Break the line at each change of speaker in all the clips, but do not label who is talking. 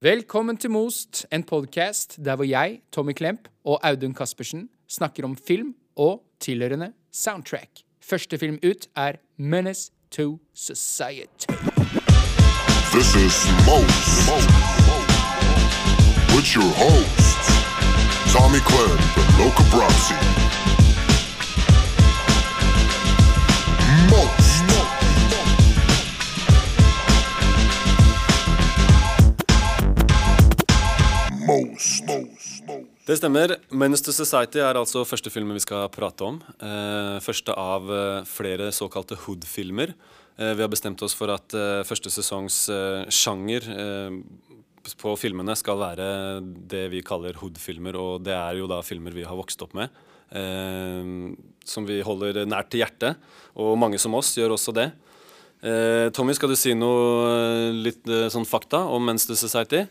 Velkommen til Most, en podkast der hvor jeg, Tommy Klemp og Audun Caspersen snakker om film og tilhørende soundtrack. Første film ut er Menace to Society.
This is Most. With your host, Tommy Clem and Loca
Det stemmer. Menace to Society er altså første filmen vi skal prate om. Eh, første av eh, flere såkalte Hood-filmer. Eh, vi har bestemt oss for at første sesongs sjanger på filmene skal være det vi kaller Hood-filmer, og det er jo da filmer vi har vokst opp med. som vi holder nært til hjertet, og mange som oss gjør også det. Tommy, skal du si noe litt sånn fakta om Menace to Society?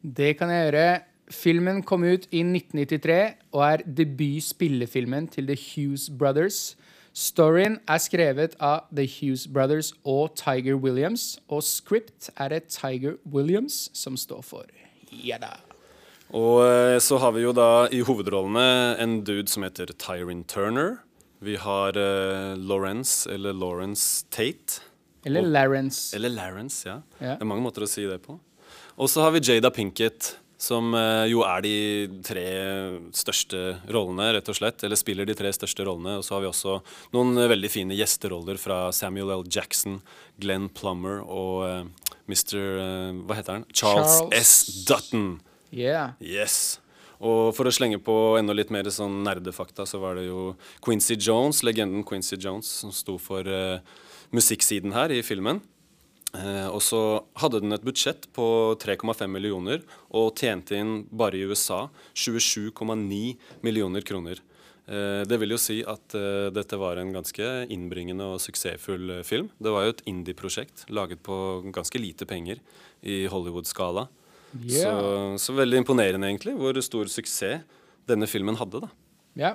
Det kan jeg gjøre. Filmen kom ut i 1993 og er debut-spillefilmen til The Hughes Brothers. Storyen er skrevet av The Hughes Brothers og Tiger Williams, og script er det Tiger Williams som står for. Ja da.
Og eh, så har vi jo da i hovedrollene en dude som heter Tyrin Turner. Vi har uh, Lawrence, eller Lawrence Tate.
Eller Larence.
Eller Larence, ja.
Ja.
Det er mange måter å si det på. Og så har vi Jada Pinkett, som eh, jo er de tre største rollene, rett og slett. Eller spiller de tre største rollene. Og så har vi også noen eh, veldig fine gjesteroller fra Samuel L. Jackson, Glenn Plummer og eh, Mr. Hva heter han? Charles,
Charles.
S. Dutton.
Yeah.
Yes. Og for å slenge på enda litt mer sånn nerdefakta, så var det jo Quincy Jones, legenden Quincy Jones, som sto for uh, musikksiden her i filmen. Eh, og så hadde den et budsjett på 3,5 millioner og tjente inn bare i USA 27,9 millioner kroner. Eh, det vil jo si at eh, dette var en ganske innbringende og suksessfull film. Det var jo et indie-prosjekt laget på ganske lite penger i Hollywood-skala.
Yeah.
Så, så veldig imponerende, egentlig, hvor stor suksess denne filmen hadde. da.
Ja.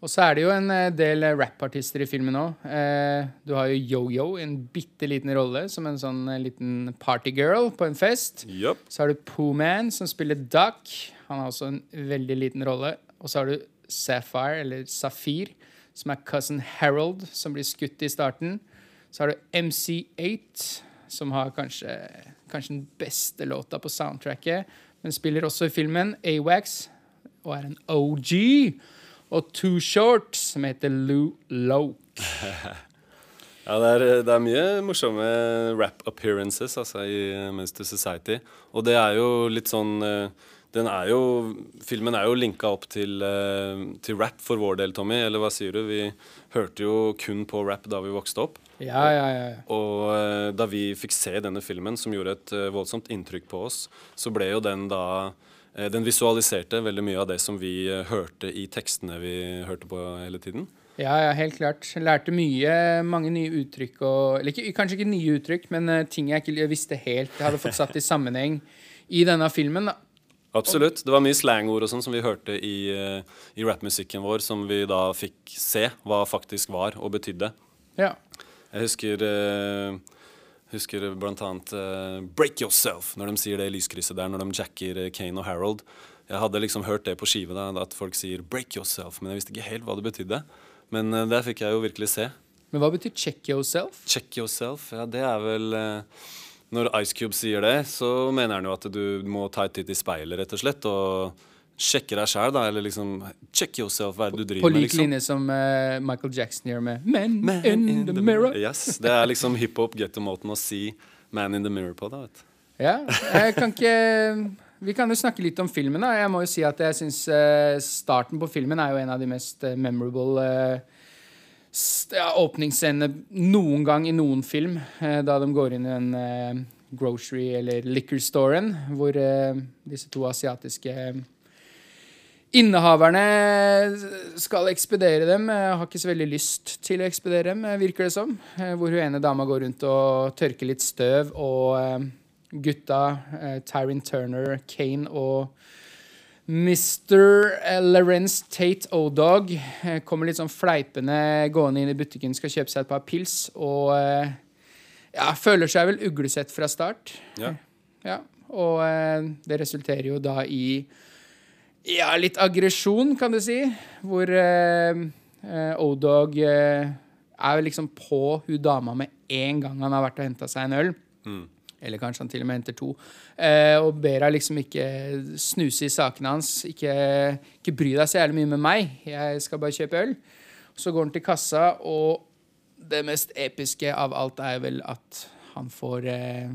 Og så er det jo en eh, del eh, rappartister i filmen òg. Eh, du har jo Yo-Yo i en bitte liten rolle som en sånn liten partygirl på en fest.
Yep.
Så har du Pooh-Man som spiller Duck. Han har også en veldig liten rolle. Og så har du Sapphire, eller Safir, som er cousin Harold, som blir skutt i starten. Så har du MC8, som har kanskje, kanskje den beste låta på soundtracket, men spiller også i filmen Awax, og er en OG. Og Two Short, som heter Lou Loke.
Ja, det er, det er mye morsomme rap appearances altså, i Monster Society. Og det er jo litt sånn eh, den er jo, Filmen er jo linka opp til, eh, til rap for vår del, Tommy. Eller hva sier du? Vi hørte jo kun på rap da vi vokste opp.
Ja, ja, ja.
Og eh, da vi fikk se denne filmen, som gjorde et voldsomt inntrykk på oss, så ble jo den da Den visualiserte veldig mye av det som vi eh, hørte i tekstene vi hørte på hele tiden.
Ja, ja, helt klart. Lærte mye, mange nye uttrykk og Eller ikke, kanskje ikke nye uttrykk, men eh, ting jeg ikke visste helt. Jeg hadde fått satt i sammenheng i denne filmen. da.
Absolutt. Det var mye slangord og sånn som vi hørte i, eh, i rappmusikken vår, som vi da fikk se hva faktisk var og betydde.
Ja.
Jeg husker, eh, husker blant annet uh, 'Break Yourself', når de sier det i lyskrysset der, når de jacker eh, Kane og Harold. Jeg hadde liksom hørt det på skive, da, at folk sier 'break yourself', men jeg visste ikke helt hva det betydde. Men uh, det fikk jeg jo virkelig se.
Men hva betyr 'check yourself'?
Check yourself, ja, det er vel uh, Når Ice Cube sier det, så mener han jo at du må ta et titt i speilet, rett og slett, og sjekke deg sjæl, da. Eller liksom Check yourself, hva er det du driver
På
med,
lik
liksom.
linje som uh, Michael Jackson gjør med 'Men,
Man
in, the, mirror'.
Yes, Det er liksom hiphop-getto-måten å si 'man in the mirror' på. da, vet du.
Ja, jeg kan ikke Vi kan jo snakke litt om filmen. da Jeg må jo si at jeg syns starten på filmen er jo en av de mest uh, memorable eh, ja, åpningsscenene noen gang i noen film. eh, da de går inn i en eh, grocery- eller liquor-storen, hvor eh, disse to asiatiske Innehaverne skal ekspedere dem. Jeg har ikke så veldig lyst til å ekspedere dem, virker det som. Eh, Hvor hun ene dama går rundt og tørker litt støv, og eh, gutta, eh, Tyrin Turner, Kane og Mr. Lorenz Tate O-Dog eh, kommer litt sånn fleipende gående inn i butikken, skal kjøpe seg et par pils, og eh, ja, føler seg vel uglesett fra start.
Ja.
Ja. Og eh, det resulterer jo da i ja, litt aggresjon, kan du si. Hvor eh, eh, O-Dog eh, er liksom på hun dama med en gang han har vært og henta seg en øl. Eller kanskje han til og med henter to. Eh, og ber henne liksom ikke snuse i sakene hans. Ikke, ikke bry deg så jævlig mye med meg. Jeg skal bare kjøpe øl. Så går han til kassa, og det mest episke av alt er vel at han får eh,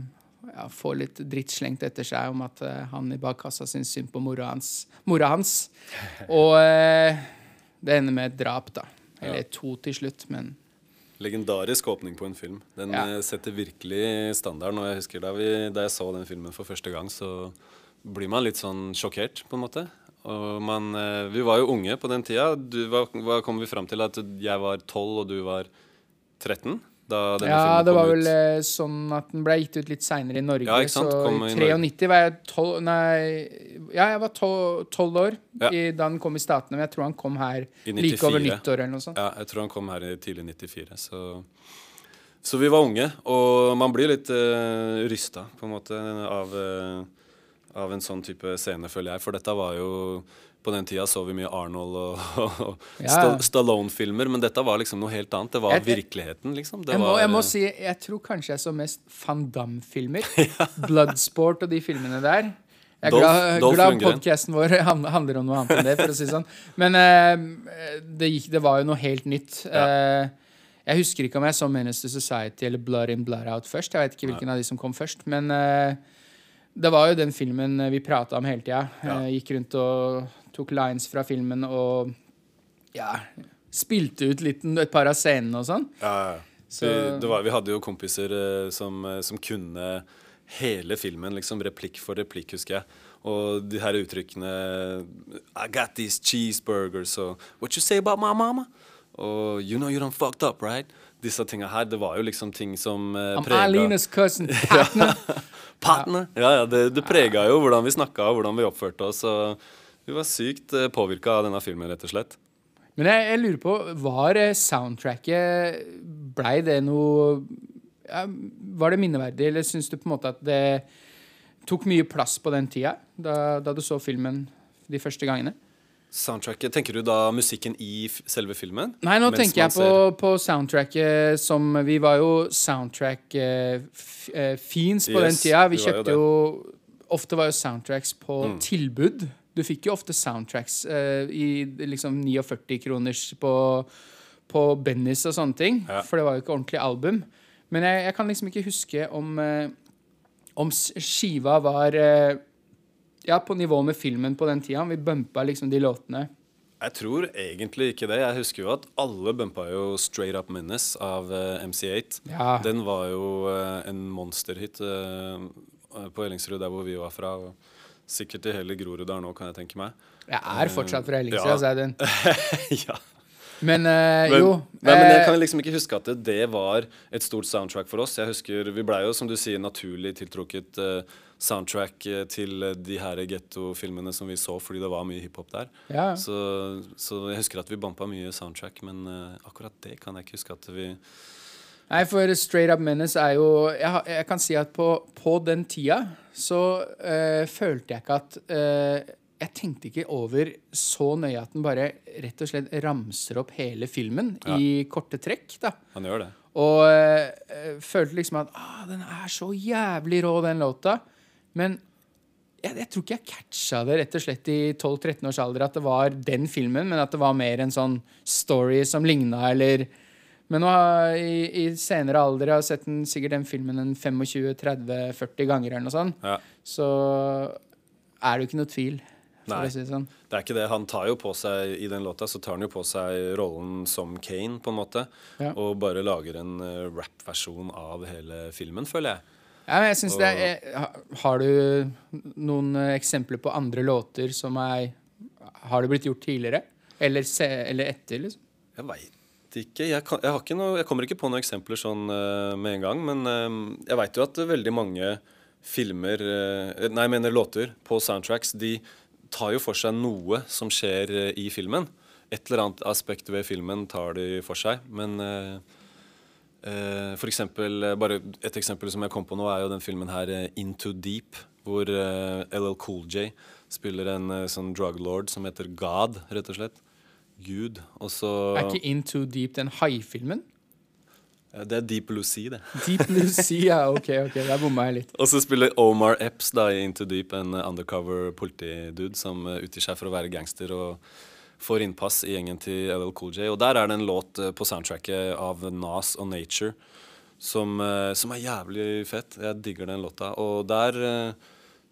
ja, får litt dritt slengt etter seg om at uh, han i bakkassa syns synd på mora hans. Mora hans. Og uh, det ender med et drap, da. Eller to til slutt, men
Legendarisk åpning på en film. Den
Ja.
eh, setter virkelig standarden. Og jeg husker da, vi, da jeg så den filmen for første gang, så blir man litt sånn sjokkert, på en måte. Og man, vi var jo unge på den tida. Du, hva, hva kom vi fram til? At jeg var 12 og du var 13? Da denne
Ja,
filmen
det var vel eh, sånn at den ble gitt ut litt seinere i Norge.
Ja, ikke sant?
Så
Kom
i
i
93 var jeg tolv Nei, ja, jeg var tolv tolv år
Ja.
i, da den kom i Statene. Men jeg tror han kom her like over nyttår eller noe sånt.
Ja, jeg tror han kom her i tidlig 94. Så, så vi var unge, og man blir litt uh, rysta på en måte av, uh, av en sånn type scene, føler jeg. For dette var jo På den tida så vi mye Arnold og, og
Ja.
Stallone-filmer, men dette var liksom noe helt annet. Det var
Jeg-
virkeligheten, liksom. Det
Jeg må,
var,
jeg må si, jeg tror kanskje jeg så mest Van Damme-filmer. Bloodsport og de filmene der. Jeg er
Dolph-
glad,
Dolph
glad podkasten vår handler om noe annet enn det, for å si det sånn. Men uh, det, gikk, det var jo noe helt nytt. Eh, jeg husker ikke om jeg så to Society eller Blood in Blood Out først. Jeg vet ikke hvilken av de som kom først. Men uh, det var jo den filmen vi prata om hele tida.
Ja.
Eh, gikk rundt og tok lines fra filmen og ja, spilte ut litt, et par av scenene og sånn.
Ja, ja.
Så-
vi, var, vi hadde jo kompiser eh, som, eh, som kunne hele filmen, liksom replikk for replikk, husker jeg. Og de her uttrykkene I got these cheeseburgers og What you say about my mama? Og You know you don't fucked up, right? Disse tinga her, det var jo liksom ting som uh,
I'm
prega
Alina's cousin, partner.
Partner! Ja, ja, det, det prega jo hvordan vi snakka og hvordan vi oppførte oss. Og vi var sykt uh, påvirka av denne filmen, rett og slett.
Men jeg, jeg lurer på, var eh, soundtracket Blei det noe ja, Var det minneverdig, eller syns du på en måte at det tok mye plass på den tida, da, da du så filmen de første gangene?
Soundtracket, Tenker du da musikken i f selve filmen?
Nei, nå tenker jeg på,
ser-
på soundtracket som Vi var jo soundtrack-fiends på den
Yes,
tida. Vi
vi var jo
kjøpte jo Ofte var jo soundtracks på
Mm.
tilbud. Du fikk jo ofte soundtracks eh, i liksom 49 kroners på, på Bennys og sånne ting.
Ja.
For det var jo ikke ordentlig album. Men jeg, jeg kan liksom ikke huske om, eh, om skiva var eh, ja, på nivå med filmen på den tida. Vi bumpa liksom de låtene.
Jeg tror egentlig ikke det. Jeg husker jo at alle bumpa jo 'Straight Up Menace' av uh, MC8.
Ja.
Den var jo uh, en monsterhit uh, på Ellingsrud, der hvor vi var fra. Og sikkert i hele Groruddalen nå, kan jeg tenke meg.
Jeg er fortsatt fra Ellingsrud,
Ja.
sa Audun.
ja.
Men eh,
Men,
jo
nei, men jeg
eh,
kan liksom ikke huske at det, det var et stort soundtrack for oss. Jeg husker, Vi blei jo, som du sier, naturlig tiltrukket uh, soundtrack eh, til eh, de her gettofilmene som vi så, fordi det var mye hiphop der.
ja.
Så, så jeg husker at vi bampa mye soundtrack, men uh, akkurat det kan jeg ikke huske at vi
Nei, for Straight Up Menace er jo Jeg, jeg kan si at på, på den tida så øh, følte jeg ikke at øh, Jeg tenkte ikke over så nøye at den bare rett og slett ramser opp hele filmen
Ja.
i korte trekk. da.
Han gjør det.
Og øh, følte liksom at ah, den er så jævlig rå, den låta. Men jeg, jeg tror ikke jeg catcha det rett og slett i 12-13 års alder at det var den filmen, men at det var mer en sånn story som ligna, eller Men nå har, i, i senere alder, jeg har sett den, sikkert den filmen en 25-30-40 ganger, eller noe sånt,
Ja.
så er det jo ikke noe tvil,
Nei.
si det sånn.
Det er ikke det. Han tar jo på seg I den låta så tar han jo på seg rollen som Kane, på en måte.
Ja.
Og bare lager en uh, rap-versjon av hele filmen, føler jeg.
Ja, men jeg synes det er, Har du noen eh, eksempler på andre låter som er Har det blitt gjort tidligere? Eller, se, eller etter, liksom?
Jeg veit ikke. Jeg, kan, jeg, ikke noe, jeg kommer ikke på noen eksempler sånn uh, med en gang. Men uh, jeg veit jo at veldig mange filmer uh, Nei, jeg mener låter på soundtracks, de tar jo for seg noe som skjer i filmen. Et eller annet aspekt ved filmen tar de for seg. Men for eksempel, bare et eksempel som jeg kom på nå, er jo den filmen her Into Deep hvor LL Cool J spiller en sånn drug lord som heter God, rett og slett. Gud. Og så
Er ikke In Too Deep den haifilmen?
Det er Deep Blue Sea, det.
Deep Blue Sea, ja. Ok, ok, der bomma jeg litt.
Og så spiller Omar Epps da i Into Deep en undercover politidude som eh, utgir seg for å være gangster og får innpass i gjengen til LL Cool J. Og der er det en låt eh, på soundtracket av Nas og Nature som, eh, som er jævlig fett. Jeg digger den låta. Og der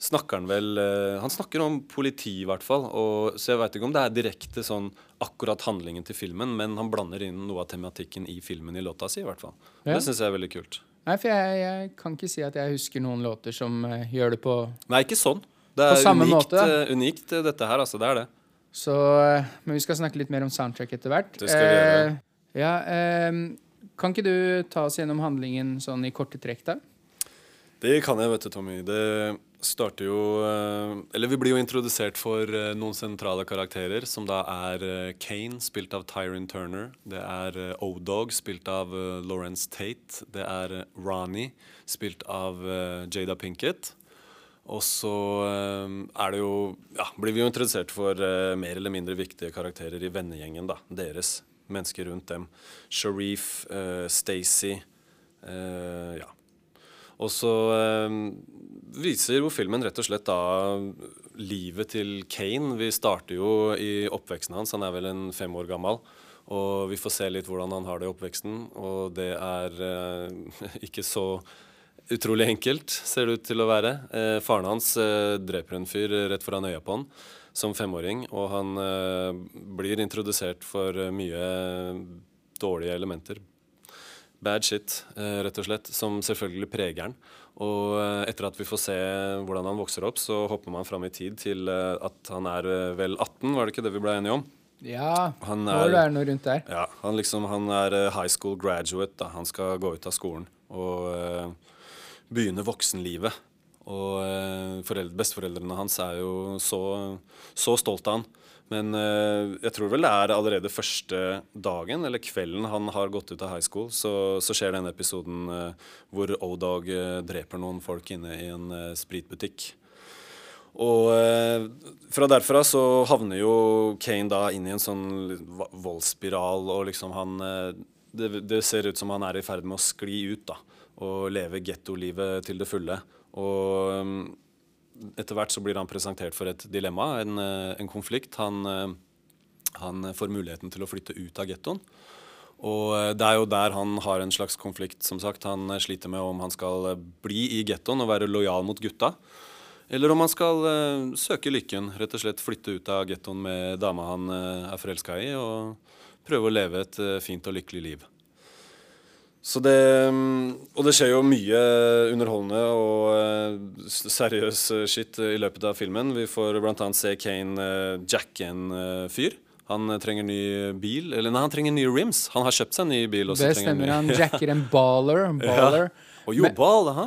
snakker han vel eh, Han snakker om politi, i hvert fall. Og, så jeg veit ikke om det er direkte sånn akkurat handlingen til filmen, men han blander inn noe av tematikken i filmen i låta si, i hvert fall.
Ja.
Det syns jeg er veldig kult.
Nei, for jeg, jeg kan ikke si at jeg husker noen låter som uh, gjør det på
Nei, ikke sånn. Det er unikt,
måte,
eh, unikt, dette her. Altså, det er det.
Så, uh, men vi skal snakke litt mer om soundtrack etter hvert.
Det skal vi gjøre.
Ja, kan ikke du ta oss gjennom handlingen sånn i korte trekk, da?
Det kan jeg, vet du, Tommy. Det starter jo eh, Eller vi blir jo introdusert for eh, noen sentrale karakterer, som da er eh, Kane, spilt av Tyron Turner. Det er O-Dog, spilt av Lawrence Tate. Det er Ronnie, spilt av Jada Pinkett. Og så er det jo Ja, blir vi jo introdusert for mer eller mindre viktige karakterer i vennegjengen, da. Deres. Mennesker rundt dem. Sharif, uh, Stacey uh, Ja. Og så eh, viser jo filmen rett og slett da livet til Kane. Vi starter jo i oppveksten hans. Han er vel en fem år gammel. Og vi får se litt hvordan han har det i oppveksten. Og det er eh, ikke så utrolig enkelt, ser det ut til å være. Eh, faren hans eh, dreper en fyr rett foran øya på han som femåring. Og han eh, blir introdusert for eh, mye dårlige elementer bad shit, eh, rett og slett, som selvfølgelig preger han. Og eh, etter at vi får se hvordan han vokser opp, så hopper man fram i tid til eh, at han er eh, vel 18, var det ikke det vi ble enige om?
Ja,
Han er-
er noe rundt der.
Ja, han liksom, han er high school graduate, da. Han skal gå ut av skolen og uh, begynne voksenlivet. Og uh, foreldre, besteforeldrene hans er jo så, så stolt av han. Men eh, jeg tror vel det er allerede første dagen, eller kvelden han har gått ut av high school, så, så skjer denne episoden eh, hvor O-Dog eh, dreper noen folk inne i en spritbutikk. Og fra derfra så havner jo Kane da inn i en sånn voldsspiral, og liksom han det, det ser ut som han er i ferd med å skli ut, da. Og leve gettolivet til det fulle. Og um, etter hvert så blir han presentert for et dilemma, en, eh, en konflikt. Han, eh, han får muligheten til å flytte ut av gettoen. Og eh, det er jo der han har en slags konflikt, som sagt. Han sliter med om han skal bli i gettoen og være lojal mot gutta. Eller om han skal søke lykken, rett og slett flytte ut av gettoen med dama han er forelska i, og prøve å leve et fint og lykkelig liv. Så det, mm, og det skjer jo mye underholdende og eh, seriøs eh, shit i løpet av filmen. Vi får bl.a. se Kane eh, jacke en fyr. Han trenger ny bil. Eller nei, han trenger nye rims. Han har kjøpt seg en ny bil. også.
Det stemmer.
han
jacker en baller. Baller.
Og jo, ball, hæ?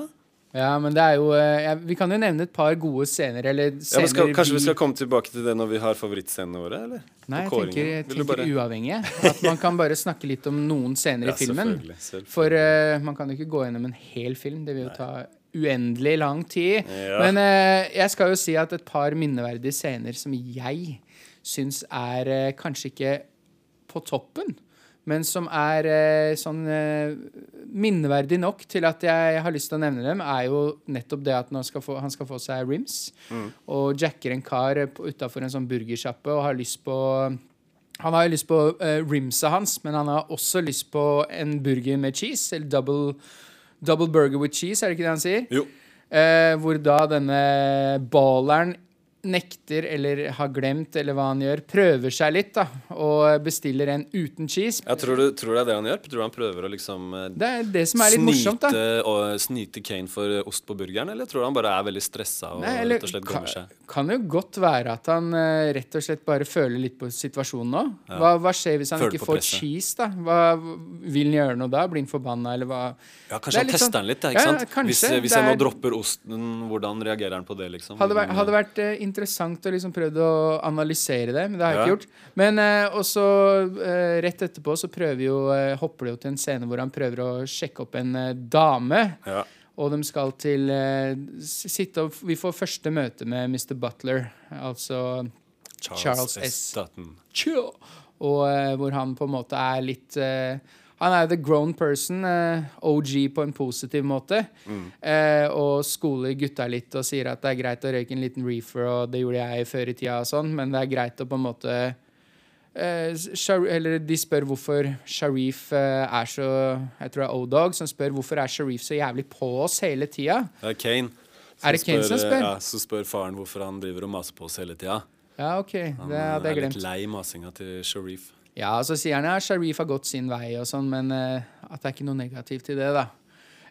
Ja, men det er jo eh, ja, Vi kan jo nevne et par gode scener, eller
Ja,
scener
men skal, kanskje vi skal komme tilbake til det når vi har favorittscenene våre? eller?
Nei, jeg tenker, jeg tenker
bare-
uavhengig. At man kan bare snakke litt om noen scener
Ja,
i filmen.
selvfølgelig, selvfølgelig.
For uh, man kan jo ikke gå gjennom en hel film. Det vil jo ta uendelig lang tid.
Ja.
Men uh, jeg skal jo si at et par minneverdige scener som jeg syns er uh, kanskje ikke på toppen, men som er eh, sånn eh, minneverdig nok til at jeg har lyst til å nevne dem, er jo nettopp det at han skal få, han skal få seg rims, og jacker en kar utafor en sånn burgersjappe og har lyst på han har jo lyst på eh, rimsa hans, men han har også lyst på en burger med cheese. Eller double, double burger with cheese, er det ikke det han sier?
Jo.
Eh, hvor da denne balleren nekter eller har glemt eller hva han gjør, prøver seg litt da, og bestiller en uten cheese.
Jeg tror, du, tror det er det han gjør? Tror du han prøver å liksom eh,
Det er det som er litt morsomt, da.
snyte, og, snyte Kane for eh, ost på burgeren, eller tror du han bare er veldig stressa og
Nei, eller
rett og slett
kan,
glemmer seg?
kan jo godt være at han eh, rett og slett bare føler litt på situasjonen nå. Hva, hva skjer hvis han
Føler
ikke får
presset.
cheese, da? Hva, vil han gjøre noe da? Blir han forbanna, eller hva?
Ja, Kanskje han tester
sånn-
den litt, da, ikke
Ja,
sant?
kanskje.
hvis hvis jeg nå
er-
dropper osten, hvordan reagerer han på det, liksom?
Hadde vært, hadde vært eh, interessant å liksom prøvd å analysere det, men det har jeg
Ja.
ikke gjort. Men eh, også eh, rett etterpå så prøver jo, eh, hopper det jo til en scene hvor han prøver å sjekke opp en eh, dame.
ja.
Og de skal til eh, sitte og Vi får første møte med Mr. Butler, altså Charles S.
Dutton.
Og eh, hvor han på en måte er litt Han er the grown person, eh, OG på en positiv måte. Eh, og skoler gutta litt og sier at det er greit å røyke en liten reefer, og det gjorde jeg før i tida, og sånn, men det er greit å på en måte eh, eller de spør hvorfor Sharif eh, er så Jeg tror det er O-Dog som spør hvorfor er Sharif så jævlig på oss hele tida.
Det er Kane.
Er det Kane som spør?
Ja, så spør faren hvorfor han driver og maser på oss hele tida.
Ja, OK.
Han
Det hadde jeg glemt.
er litt lei masinga til Sharif.
Ja, så sier han ja, Sharif har gått sin vei og sånn, men uh, at det er ikke noe negativt i det, da.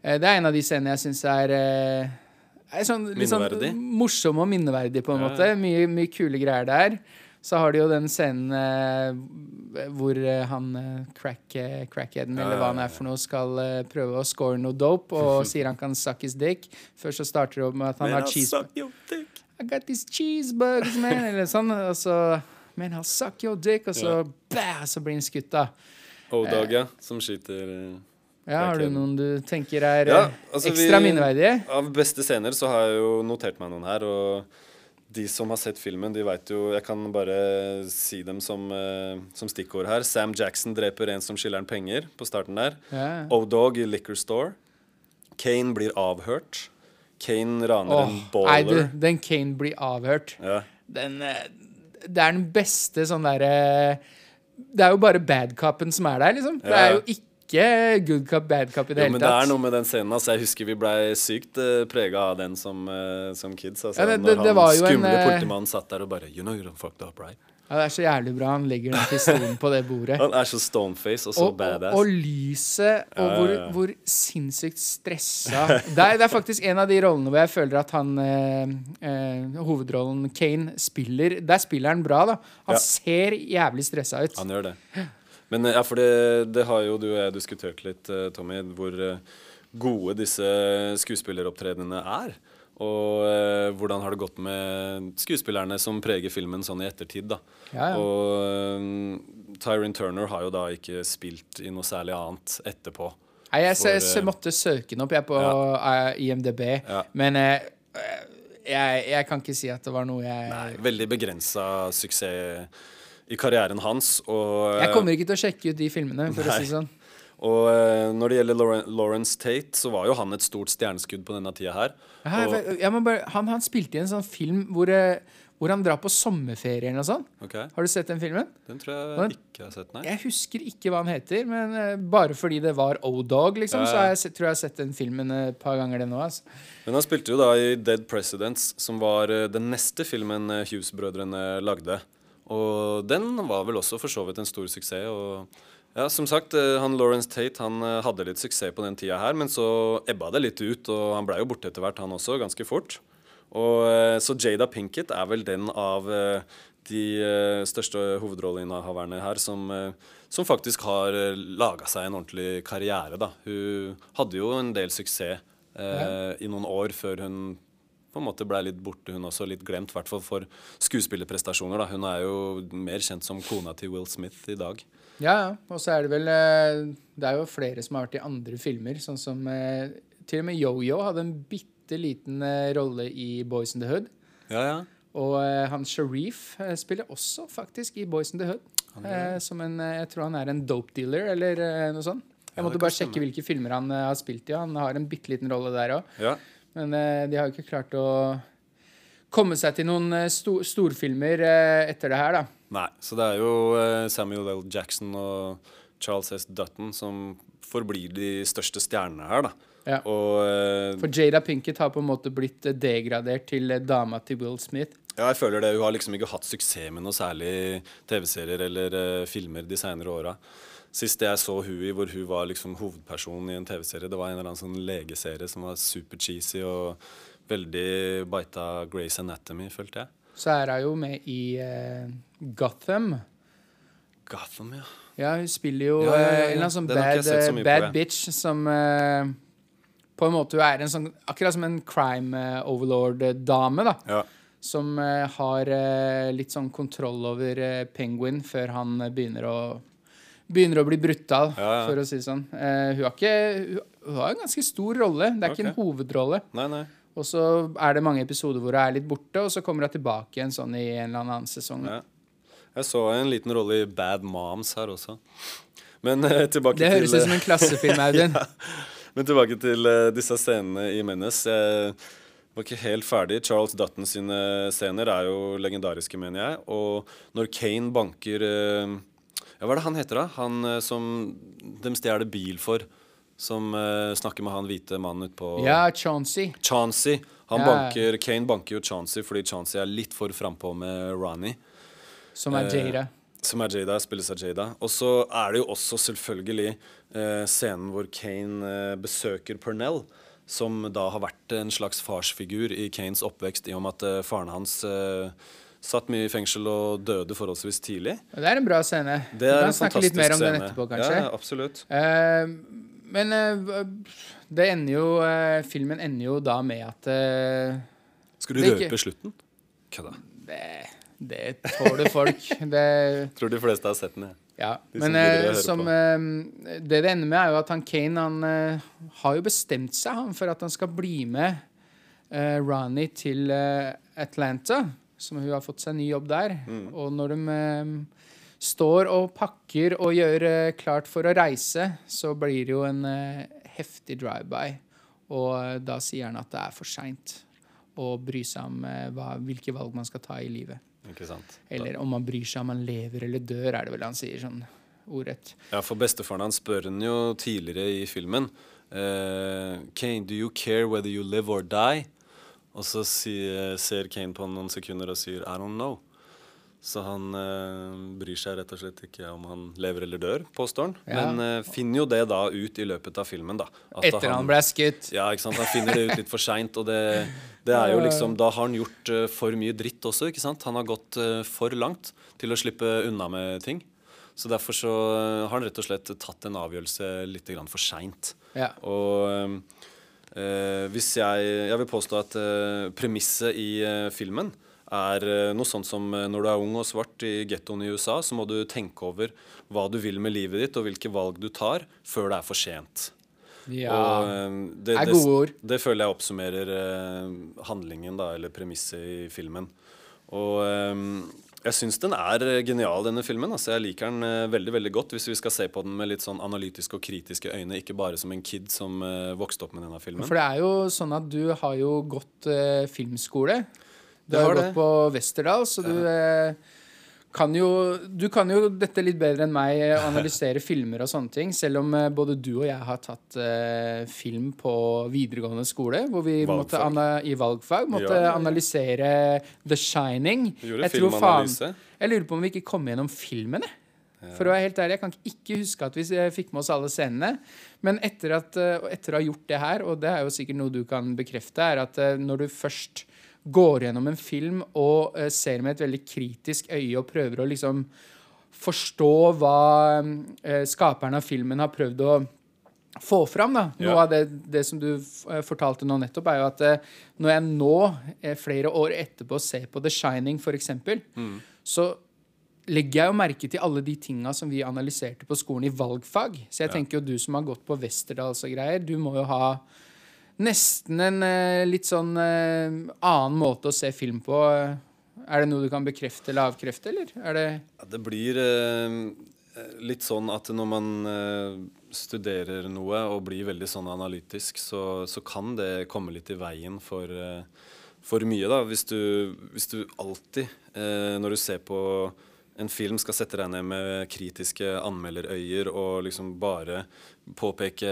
Uh, det er en av de scenene jeg syns er, uh, er sånn, litt sånn morsom og minneverdig, på en
Ja,
måte. Mye, mye kule greier der. Så har de jo den scenen eh, hvor han crack, crackheaden,
Ja,
eller hva han er for noe, skal eh, prøve å score noe dope, og sier han kan suck his dick. Først så starter det opp med at han
Men
har cheese... I got these cheesebugs, man. Eller sånn. Og så Man, I'll suck your dick. Og så, bæ, så blir han skutt, av.
O-Dog, ja. Som skyter eh,
Ja, Har du noen du tenker er
Ja,
eh,
altså,
ekstra
vi-
minneverdige?
Av beste scener så har jeg jo notert meg noen her, og de som har sett filmen, de veit jo Jeg kan bare si dem som, eh, som stikkord her. Sam Jackson dreper en som skylder han penger, på starten der.
Ja.
O-Dog i Liquor Store. Kane blir avhørt. Kane raner
oh,
en
nei, du, den Kane blir avhørt.
Ja.
Den eh, Det er den beste sånn derre Det er jo bare bad cupen som er der, liksom. Det er jo ikke good cup, bad cup i det
Jo,
hele
men det er noe med den scenen. Altså, jeg husker vi blei sykt uh, prega av den som, uh, som kids. Altså,
Ja, det-
når
det-
han
en,
skumle
eh,
politimannen satt der og bare You know you don't fucked up, right?
Ja, det er så jævlig bra. Han legger den pistolen på det bordet.
Han er så stoneface og så
og, og,
badass.
og lyset, og hvor, hvor sinnssykt stressa det er, det er faktisk en av de rollene hvor jeg føler at han eh, eh, hovedrollen Kane spiller Der spiller han bra, da. Han
Ja.
ser jævlig stressa ut.
Han gjør det. Men eh, ja, for det, det har jo du og jeg diskutert litt, eh, Tommy, hvor eh, gode disse skuespilleropptredenene er. Og eh, hvordan har det gått med skuespillerne som preger filmen sånn i ettertid, da.
Ja, ja.
Og eh, Tyrone Turner har jo da ikke spilt i noe særlig annet etterpå.
Nei, jeg,
For,
jeg,
eh,
måtte søke den opp, jeg, på ja. IMDb.
Ja.
Men eh, jeg, jeg kan ikke si at det var noe jeg
Nei, veldig begrensa suksess i karrieren hans. Og,
Jeg kommer ikke til å sjekke ut de filmene, for å si det sånn.
Og eh, når det gjelder Lawrence Tate, så var jo han et stort stjerneskudd på denne tida her.
Jeg- jeg må bare, han, han spilte i en sånn film hvor, eh, hvor han drar på sommerferie eller noe sånt.
Okay.
Har du sett den filmen?
Den tror jeg
Hvordan-
ikke jeg har sett, nei.
Jeg husker ikke hva han heter, men uh, bare fordi det var O-Dog, liksom,
Ja,
så jeg tror jeg har sett den filmen et par ganger, det nå. Altså.
Men han spilte jo da i Dead Presidents, som var uh, den neste filmen Hughes-brødrene lagde. Og den var vel også for så vidt en stor suksess. Og ja, som sagt, eh, han Lawrence Tate han eh, hadde litt suksess på den tida her, men så ebba det litt ut, og han blei jo borte etter hvert, han også, ganske fort. Og eh, Så Jada Pinkett er vel den av de største hovedrolleinnehaverne her som, som faktisk har laga seg en ordentlig karriere, da. Hun hadde jo en del suksess eh, i noen år før hun på en måte ble litt borte, hun også. Litt glemt, i hvert fall for skuespillerprestasjoner. da. Hun er jo mer kjent som kona til Will Smith i dag.
Ja, ja. Og så er det vel eh, Det er jo flere som har vært i andre filmer, sånn som eh, Til og med Yo-Yo hadde en bitte liten eh, rolle i Boys in the Hood.
Ja, ja.
Og han Sharif spiller også faktisk i Boys in the Hood. Eh, som en, jeg tror han er en dope dealer, eller noe sånt. Jeg måtte
ja,
bare sjekke hvilke filmer han har spilt i. Han har en bitte liten rolle der òg. Men eh, de har jo ikke klart å komme seg til noen eh, sto storfilmer eh, etter det her, da.
Nei, så det er jo Samuel L. Jackson og Charles S. Dutton som forblir de største stjernene her, da.
Ja.
Og
For Jada Pinkett har på en måte blitt degradert til dama til Will Smith.
ja, jeg føler det. Hun har liksom ikke hatt suksess med noe særlig TV-serier eller filmer de senere åra. Sist jeg så hun i hvor hun var liksom hovedpersonen i en TV-serie, det var en eller annen sånn legeserie som var super cheesy og veldig bita Grace Anatomy, følte jeg.
Så er hun jo med i uh, Gotham.
Gotham, ja.
Ja, hun spiller jo
Ja, ja, ja,
eh, en eller annen sånn bad,
så
eh, bad bitch som uh, på en måte er en sånn Akkurat som en crime overlord-dame, da.
ja.
Som uh, har uh, litt sånn kontroll over uh, Penguin før han begynner å begynner å bli brutal,
Ja, ja.
for å si det sånn. Eh, hun, har ikke, hun- har en ganske stor rolle. Det er ikke en hovedrolle.
Nei, nei.
Og så er det mange episoder hvor hun er litt borte, og så kommer hun tilbake igjen sånn i en eller annen sesong.
Ja. Jeg så en liten rolle i Bad Moms her også. Men eh, tilbake
Det høres ut som en klassefilm, Audun.
Men tilbake til eh, disse scenene i Menace. Jeg var ikke helt ferdig. Charles Dutton sine scener er jo legendariske, mener jeg. Og når Kane banker eh, Ja, hva er det han heter, da? Han eh, som de stjeler bil for. Som uh, snakker med han hvite mannen utpå
Ja, Chauncey.
Chauncey. Han
Ja.
banker, Kane banker jo Chauncey fordi Chauncey er litt for frampå med Ronny.
Som er
Eh,
Jada.
Som er Jada, spilles av Jada. Og så er det jo også selvfølgelig eh, scenen hvor Kane eh, besøker Pernell, som da har vært en slags farsfigur i Kanes oppvekst, i og med at eh, faren hans eh, satt mye i fengsel og døde forholdsvis tidlig.
Det er en bra scene.
Det
Vi
er
kan
en
snakke
fantastisk
litt mer om den
scene.
etterpå, kanskje.
Ja, absolutt.
Uh, men uh, det ender jo uh, Filmen ender jo da med at
Skal du
er ikke-
røpe slutten? Kødda.
det, det tåler folk. Det
Tror de fleste har sett den. jeg.
Ja,
De
men som, som Det det ender med, er jo at han Kane han har jo bestemt seg han, for at han skal bli med Ronny til Atlanta. Som hun har fått seg ny jobb der.
Mm.
Og når de eh, står og pakker og gjør eh, klart for å reise, så blir det jo en eh, heftig drive-by. Og eh, da sier han at det er for seint å bry seg om eh, hva, hvilke valg man skal ta i livet.
Ikke sant?
Eller om man bryr seg om man lever eller dør, er det vel han sier sånn ordrett.
Ja, for bestefaren hans spør han jo tidligere i filmen Uh, Kane, do you care whether you live or die? Og så sier, ser Kane på han noen sekunder og sier I don't know. Så han eh, bryr seg rett og slett ikke om han lever eller dør, påstår han.
Ja.
Men eh, finner jo det da ut i løpet av filmen, da. At
Etter han ble skutt.
ja, ikke sant? Han finner det ut litt for seint. Og det, det er jo liksom Da har han gjort uh, for mye dritt også, ikke sant? Han har gått uh, for langt til å slippe unna med ting. Så derfor så eh, har han rett og slett tatt en avgjørelse litt grann for seint.
Ja.
Og eh, hvis jeg Jeg vil påstå at eh, premisset i eh, filmen er eh, noe sånt som eh, når du er ung og svart i gettoen i USA, så må du tenke over hva du vil med livet ditt, og hvilke valg du tar, før det er for sent.
Ja.
Og, eh, det,
er gode ord.
det føler jeg oppsummerer eh, handlingen, da, eller premisset i filmen. Og eh, jeg syns den er eh, genial, denne filmen. Altså, jeg liker den eh, veldig veldig godt hvis vi skal se på den med litt sånn analytiske og kritiske øyne, ikke bare som en kid som uh, vokste opp med denne filmen.
For det er jo sånn at du har jo gått uh, filmskole. Du har
har
gått
det.
på Westerdal, så du eh, kan jo Du kan jo dette litt bedre enn meg, eh, analysere filmer og sånne ting. Selv om eh, både du og jeg har tatt eh, film på videregående skole, hvor vi måtte i valgfag måtte
Ja, ja, ja.
analysere The Shining.
Gjorde
Jeg tror faen-
filmanalyse.
Jeg lurer på om vi ikke kom gjennom filmen, jeg. For å være helt ærlig, Jeg kan ikke huske at vi fikk med oss alle scenene. Men etter, at, etter å ha gjort det her, og det er jo sikkert noe du kan bekrefte, er at når du først går gjennom en film og uh, ser med et veldig kritisk øye og prøver å liksom forstå hva uh, skaperen av filmen har prøvd å få fram. da. Noe
Ja.
av det, det som du eh, fortalte nå nettopp, er jo at uh, når jeg nå, flere år etterpå, ser på The Shining f.eks.,
Mm.
så legger jeg jo merke til alle de tinga som vi analyserte på skolen i valgfag. Så jeg tenker jo du som har gått på Westerdals og greier, du må jo ha nesten en eh, litt sånn eh, annen måte å se film på. Er det noe du kan bekrefte eller avkrefte, eller? Er det
Ja, det blir eh, litt sånn at når man studerer noe og blir veldig sånn analytisk, så, så kan det komme litt i veien for, for mye. da. Hvis du, hvis du alltid, når du ser på en film, skal sette deg ned med kritiske anmelderøyer og liksom bare påpeke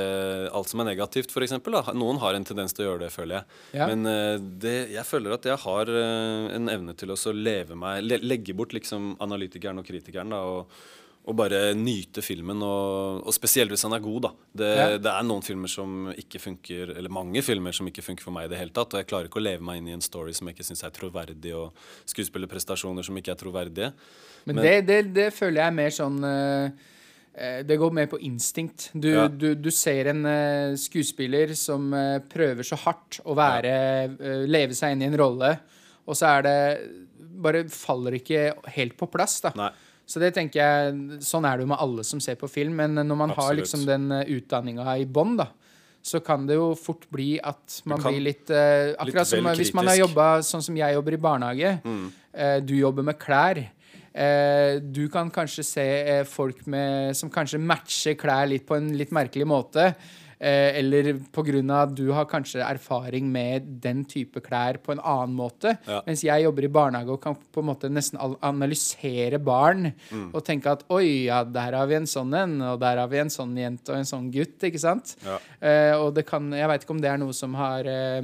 alt som er negativt, f.eks. Noen har en tendens til å gjøre det, føler jeg.
Ja.
Men eh, det, jeg føler at jeg har eh, en evne til å så leve meg Legge bort liksom analytikeren og kritikeren da, og, og bare nyte filmen. Og, og spesielt hvis han er god, da. Det,
Ja.
det er noen filmer som ikke funker, eller mange filmer som ikke funker for meg i det hele tatt. Og jeg klarer ikke å leve meg inn i en story som jeg ikke syns er troverdig, og skuespillerprestasjoner som ikke er troverdige.
Men,
Men-
det, det, det føler jeg er mer sånn eh, eh, Det går mer på instinkt. Du,
Ja.
du, du ser en eh, skuespiller som prøver så hardt å være eh, Leve seg inn i en rolle, og så er det Bare faller ikke helt på plass, da.
Nei.
Så det tenker jeg, Sånn er det jo med alle som ser på film, men når man har liksom den utdanninga i bånn, så kan det jo fort bli at man
kan-
blir litt eh, Akkurat som hvis man har jobba sånn som jeg jobber i barnehage. eh, du jobber med klær. Eh, du kan kanskje se eh, folk med, som kanskje matcher klær litt på en litt merkelig måte. Eh, eller pga. du har kanskje erfaring med den type klær på en annen måte.
Ja.
Mens jeg jobber i barnehage og kan på en måte nesten analysere barn. Og tenke at oi, ja, der har vi en sånn en, og der har vi en sånn jente og en sånn gutt. ikke sant?
Ja.
Eh, og det kan, jeg veit ikke om det er noe som har eh,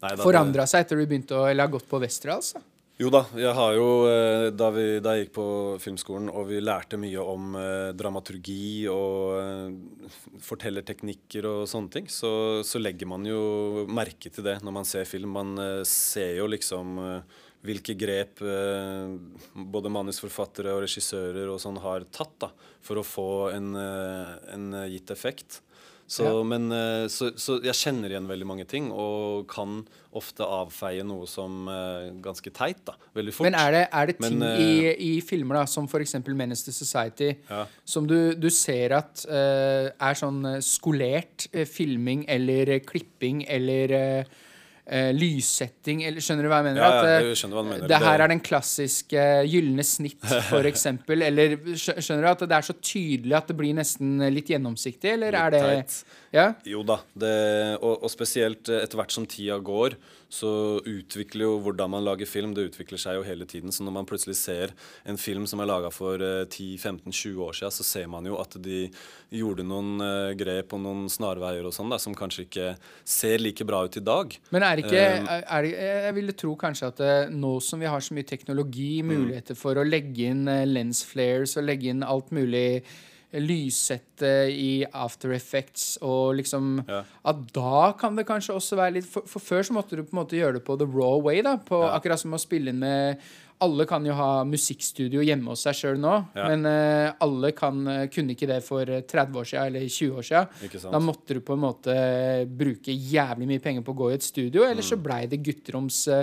da, det-
forandra seg etter du begynte å, eller har gått på Westerdals. da.
Jo da, jeg har jo eh, da, vi, da jeg gikk på filmskolen og vi lærte mye om eh, dramaturgi og eh, fortellerteknikker og sånne ting, så, så legger man jo merke til det når man ser film. Man eh, ser jo liksom eh, hvilke grep eh, både manusforfattere og regissører og sånn har tatt da, for å få en, en gitt effekt. Så,
Ja.
men, eh, så, så jeg kjenner igjen veldig mange ting og kan ofte avfeie noe som eh, ganske teit. da, Veldig fort.
Men er det, er det ting
Men,
i,
eh,
i filmer da, som f.eks. Menace to Society
Ja.
som du, du ser at uh, er sånn skolert filming eller klipping eller eh, eh, lyssetting eller Skjønner du hva jeg mener?
Ja, ja,
eh,
jeg skjønner hva du mener.
Det her er den klassiske gylne snitt, for eksempel. eller skjønner du at det er så tydelig at det blir nesten litt gjennomsiktig, eller er det
Litt.
Ja?
Jo da, det, og, og spesielt eh, etter hvert som tida går, så utvikler jo hvordan man lager film, det utvikler seg jo hele tiden. Så når man plutselig ser en film som er laga for eh, 10-15-20 år siden, så ser man jo at de gjorde noen eh, grep og noen snarveier og sånn som kanskje ikke ser like bra ut i dag.
Men er ikke
Eh,
er, det- Jeg ville tro kanskje at eh, nå som vi har så mye teknologi,
Mm.
muligheter for å legge inn eh, lens flares og legge inn alt mulig eh, lyssette i After Effects og liksom
Ja.
At da kan det kanskje også være litt For, for før så måtte du på en måte gjøre det på the raw way, da. På,
Ja.
Akkurat som å spille inn med alle kan jo ha musikkstudio hjemme hos seg sjøl nå,
Ja.
men uh, alle kan, eh, kunne ikke det for eh, 30 år siden eller 20 år siden. Da måtte du på en måte bruke jævlig mye penger på å gå i et studio, eller
Mm.
så blei det gutteroms uh,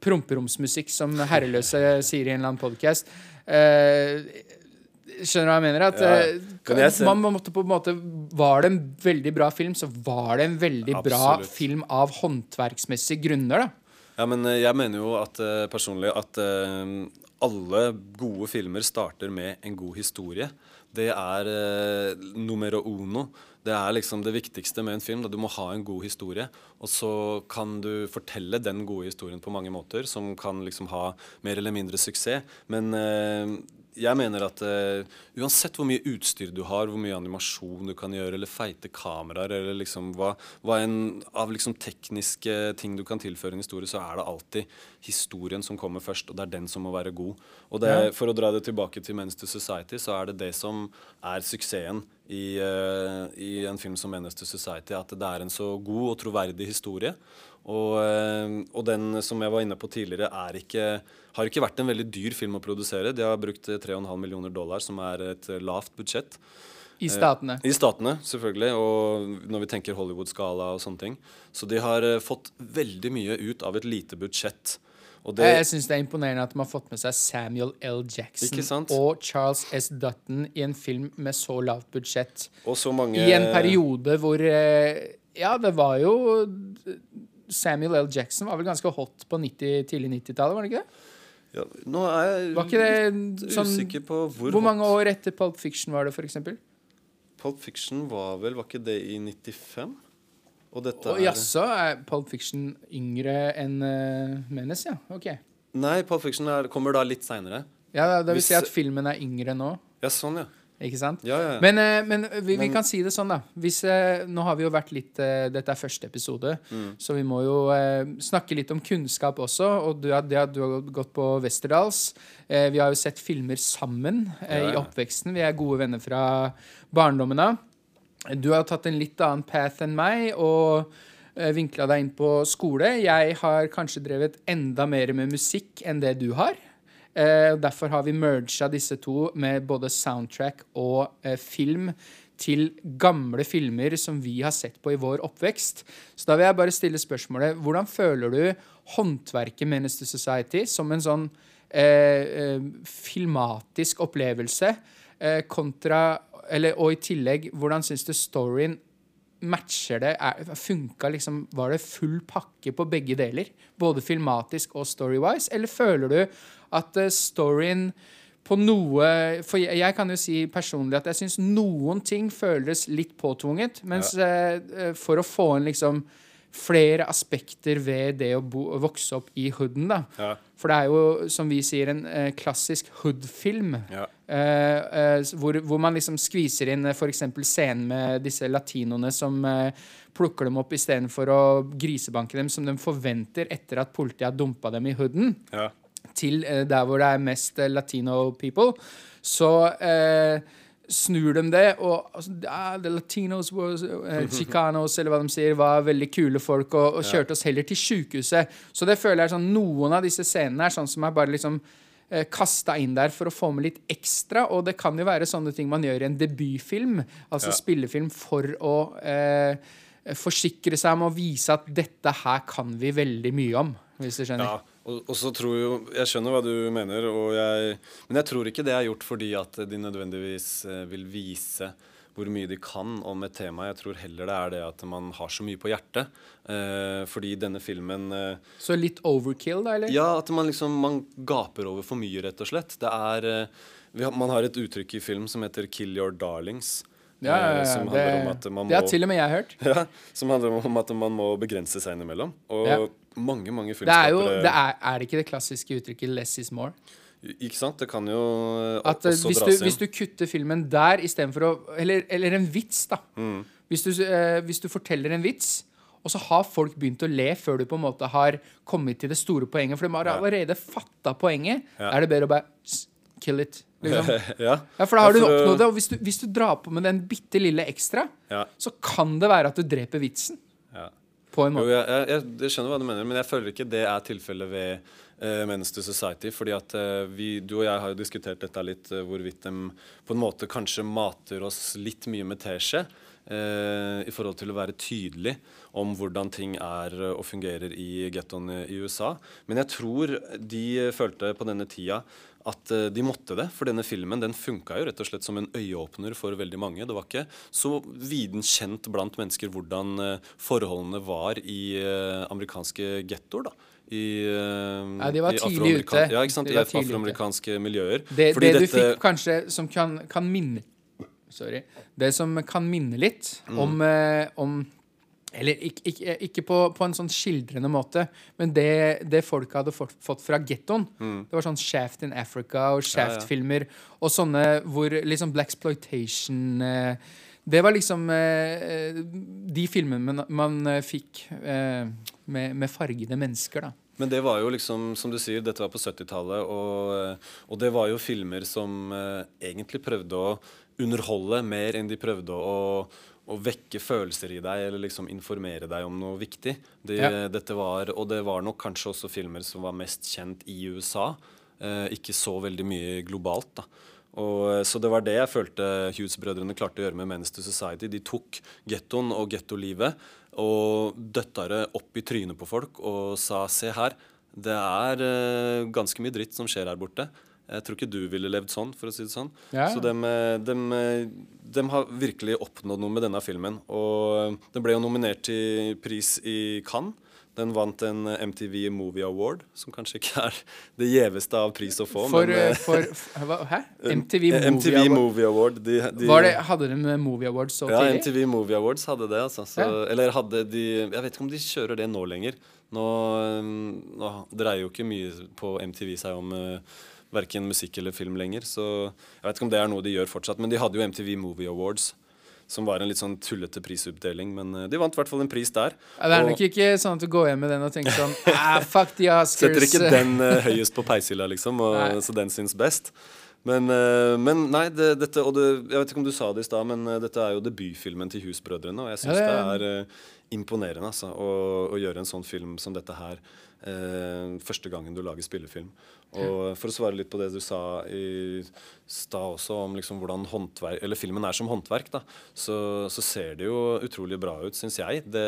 promperomsmusikk, som Herreløse sier i en eller annen podkast. Skjønner du hva jeg mener? At
Ja. jeg
man måtte på en måte Var det en veldig bra film, så var det en veldig bra film av håndverksmessige grunner, da.
Ja, men eh, jeg mener jo at eh, personlig at alle gode filmer starter med en god historie. Det er uh, numero uno. Det er liksom det viktigste med en film. Da. Du må ha en god historie. Og så kan du fortelle den gode historien på mange måter, som kan liksom ha mer eller mindre suksess. Men eh, jeg mener at uh, uansett hvor mye utstyr du har, hvor mye animasjon du kan gjøre, eller feite kameraer, eller liksom hva, hva en av liksom tekniske ting du kan tilføre en historie, så er det alltid historien som kommer først, og det er den som må være god. Og det. For å dra det tilbake til Men's to Society, så er det det som er suksessen i, uh, i en film som Men's to Society, at det er en så god og troverdig historie. Og, eh, og den som jeg var inne på tidligere, er ikke, har ikke vært en veldig dyr film å produsere. De har brukt eh, 3,5 millioner dollar, som er et eh, lavt budsjett.
I statene.
I statene, selvfølgelig, og når vi tenker Hollywood-skala og sånne ting. Så de har eh, fått veldig mye ut av et lite budsjett. Det,
Jeg, syns det er imponerende at de har fått med seg Samuel L. Jackson og Charles S. Dutton i en film med så lavt budsjett.
og så mange
I en periode hvor eh, Ja, det var jo Samuel L. Jackson var vel ganske hot på 90, tidlig 90-tallet, var det ikke det?
ja, Nå er jeg
Var ikke det sånn
usikker på hvor,
Hvor mange år etter Pulp Fiction var det, eksempel?
Pulp Fiction var vel Var ikke det i 95? Og dette er
jaså, er Pulp Fiction yngre enn uh, Menes, ja? Ok.
Nei, Pulp Fiction er, kommer da litt seinere.
Ja, det vil
Hvis-
si at filmen er yngre nå,
Ja, sånn, ja.
Ikke sant?
Ja, ja.
Men, eh, men vi, vi kan si det sånn, da. Hvis, eh, nå har vi jo vært litt eh, Dette er første episode,
Mm.
så vi må jo eh, snakke litt om kunnskap også. Og du, at du har gått på Westerdals. Eh, vi har jo sett filmer sammen eh,
Ja,
i oppveksten. Vi er gode venner fra barndommen av. Du har tatt en litt annen path enn meg og vinkla deg inn på skole. Jeg har kanskje drevet enda mer med musikk enn det du har. Eh, derfor har vi merga disse to med både soundtrack og eh, film til gamle filmer som vi har sett på i vår oppvekst. Så da vil jeg bare stille spørsmålet hvordan føler du håndverket Menace to Society som en sånn eh, eh, filmatisk opplevelse eh, kontra eller, Og i tillegg, hvordan syns du storyen matcher det? Er, funka liksom Var det full pakke på begge deler? Både filmatisk og story-wise? Eller føler du at eh, storyen på noe For jeg, jeg kan jo si personlig at jeg syns noen ting føles litt påtvunget. Mens ja. eh, for å få inn liksom flere aspekter ved det å bo, vokse opp i hooden, da.
Ja.
For det er jo, som vi sier, en eh, klassisk hood-film.
Ja.
Eh, eh, hvor, hvor man liksom skviser inn eh, f.eks. scenen med disse latinoene som eh, plukker dem opp istedenfor å grisebanke dem, som de forventer etter at politiet har dumpa dem i hooden
Ja.
Til eh, der hvor det er mest eh, latino people, så eh, snur de det, og altså, ah, the latinos was, uh, chicanos, eller hva de sier, var veldig kule folk, og, og kjørte oss heller til sykehuset. Så det føler jeg sånn, noen av disse scenene er sånn som er bare liksom eh, kasta inn der for å få med litt ekstra, og det kan jo være sånne ting man gjør i en debutfilm, altså
Ja.
spillefilm, for å eh, forsikre seg om å vise at dette her kan vi veldig mye om, hvis du skjønner.
Ja, og, og så tror jo Jeg skjønner hva du mener, og jeg, men jeg tror ikke det er gjort fordi at de nødvendigvis eh, vil vise hvor mye de kan om et tema. Jeg tror heller det er det at man har så mye på hjertet. Eh, fordi denne filmen eh,
Så litt overkill, da, eller?
Ja, at man liksom Man gaper over for mye, rett og slett. Det er eh, har, Man har et uttrykk i film som heter 'kill your darlings'.
Ja, ja,
eh,
ja,
som
det,
handler om at man
det har til og med jeg hørt.
ja, Som handler om at man må begrense seg innimellom. Og
Ja.
mange, filmskapere
Det er jo, det er, er det ikke det klassiske uttrykket 'less is more'?
Ikke sant? Det kan jo eh,
At eh,
også
hvis, du,
inn.
hvis du kutter filmen der istedenfor å eller, eller en vits, da.
Mm.
Hvis, du, eh, hvis du forteller en vits, og så har folk begynt å le før du på en måte har kommet til det store poenget, for de har allerede fatta poenget,
Ja.
er det bedre å bare kill it. Liksom.
ja.
Ja, for da har
Ja, for du
oppnådd det. Og hvis du, hvis du drar på med den bitte lille ekstra, så kan det være at du dreper vitsen. På en måte.
jeg, jeg, jeg, jeg skjønner hva du mener, men jeg føler ikke det er tilfellet ved uh, Men's to Society. fordi at uh, vi, du og jeg har jo diskutert dette litt, uh, hvorvidt de på en måte kanskje mater oss litt mye med teskje. Uh, I forhold til å være tydelig om hvordan ting er uh, og fungerer i gettoen i USA. Men jeg tror de følte på denne tida at eh, de måtte det, for denne filmen den funka jo rett og slett som en øyeåpner for veldig mange. Det var ikke så viden kjent blant mennesker hvordan eh, forholdene var i eh, amerikanske gettoer. I,
Ja, de var tidlig ute.
Ja, ikke sant? I afroamerikanske miljøer.
Det, det du
dette-
fikk kanskje som kan, kan minne Sorry. Det som kan minne litt
Mm.
om, om Eller ikke, ikke, ikke på, på en sånn skildrende måte, men det, det folk hadde fått, fått fra gettoen. Det var sånn Shaft in Africa og
Mm. Ja, ja.
Shaft-filmer og sånne hvor liksom Black Exploitation eh, Det var liksom eh, de filmene man, man eh, fikk eh, med, med fargede mennesker, da.
Men det var jo liksom, som du sier, dette var på 70-tallet, og, og det var jo filmer som eh, egentlig prøvde å underholde mer enn de prøvde å, å vekke følelser i deg, eller liksom informere deg om noe viktig. Det,
Ja.
dette var, og det var nok kanskje også filmer som var mest kjent i USA, eh, ikke så veldig mye globalt. da. Og, eh, så det var det jeg følte Hughes-brødrene klarte å gjøre med Menace to Society. De tok gettoen og gettolivet og døtta det opp i trynet på folk og sa se her, det er eh, ganske mye dritt som skjer her borte. Jeg tror ikke du ville levd sånn, for å si det sånn.
Ja.
Så de, eh, eh, har virkelig oppnådd noe med denne filmen. Og eh, den ble jo nominert til pris i Cannes. Den vant en MTV Movie Award, som kanskje ikke er det gjeveste av pris å få.
For,
men,
for, for Hæ? MTV Movie
MTV
Award.
Movie Award. De, de,
Var det, hadde de Movie Awards så
ja,
tidlig?
MTV Movie Awards hadde det. Altså. Så,
Ja.
Eller hadde de Jeg vet ikke om de kjører det nå lenger. Nå, nå dreier jo ikke mye på MTV seg om uh, verken musikk eller film lenger. Så jeg vet ikke om det er noe de gjør fortsatt. Men de hadde jo MTV Movie Awards. Som var en litt sånn tullete prisutdeling, men eh, de vant i hvert fall en pris der.
Ja, det er nok ikke sånn at du går hjem med den og tenker sånn ah, Fuck the Oscars.
Setter ikke den uh, høyest på peishylla, liksom, og, så den syns best. Men, eh, men nei, det, dette Og det, jeg vet ikke om du sa det i stad, men dette er jo debutfilmen til Hus-brødrene, og jeg syns
Ja,
det
det-
er uh, imponerende altså, å, å gjøre en sånn film som dette her eh, første gangen du lager spillefilm. Og for å svare litt på det du sa i stad også, om liksom hvordan håndverk, eller filmen er som håndverk, da, så, så ser det jo utrolig bra ut, syns jeg. Det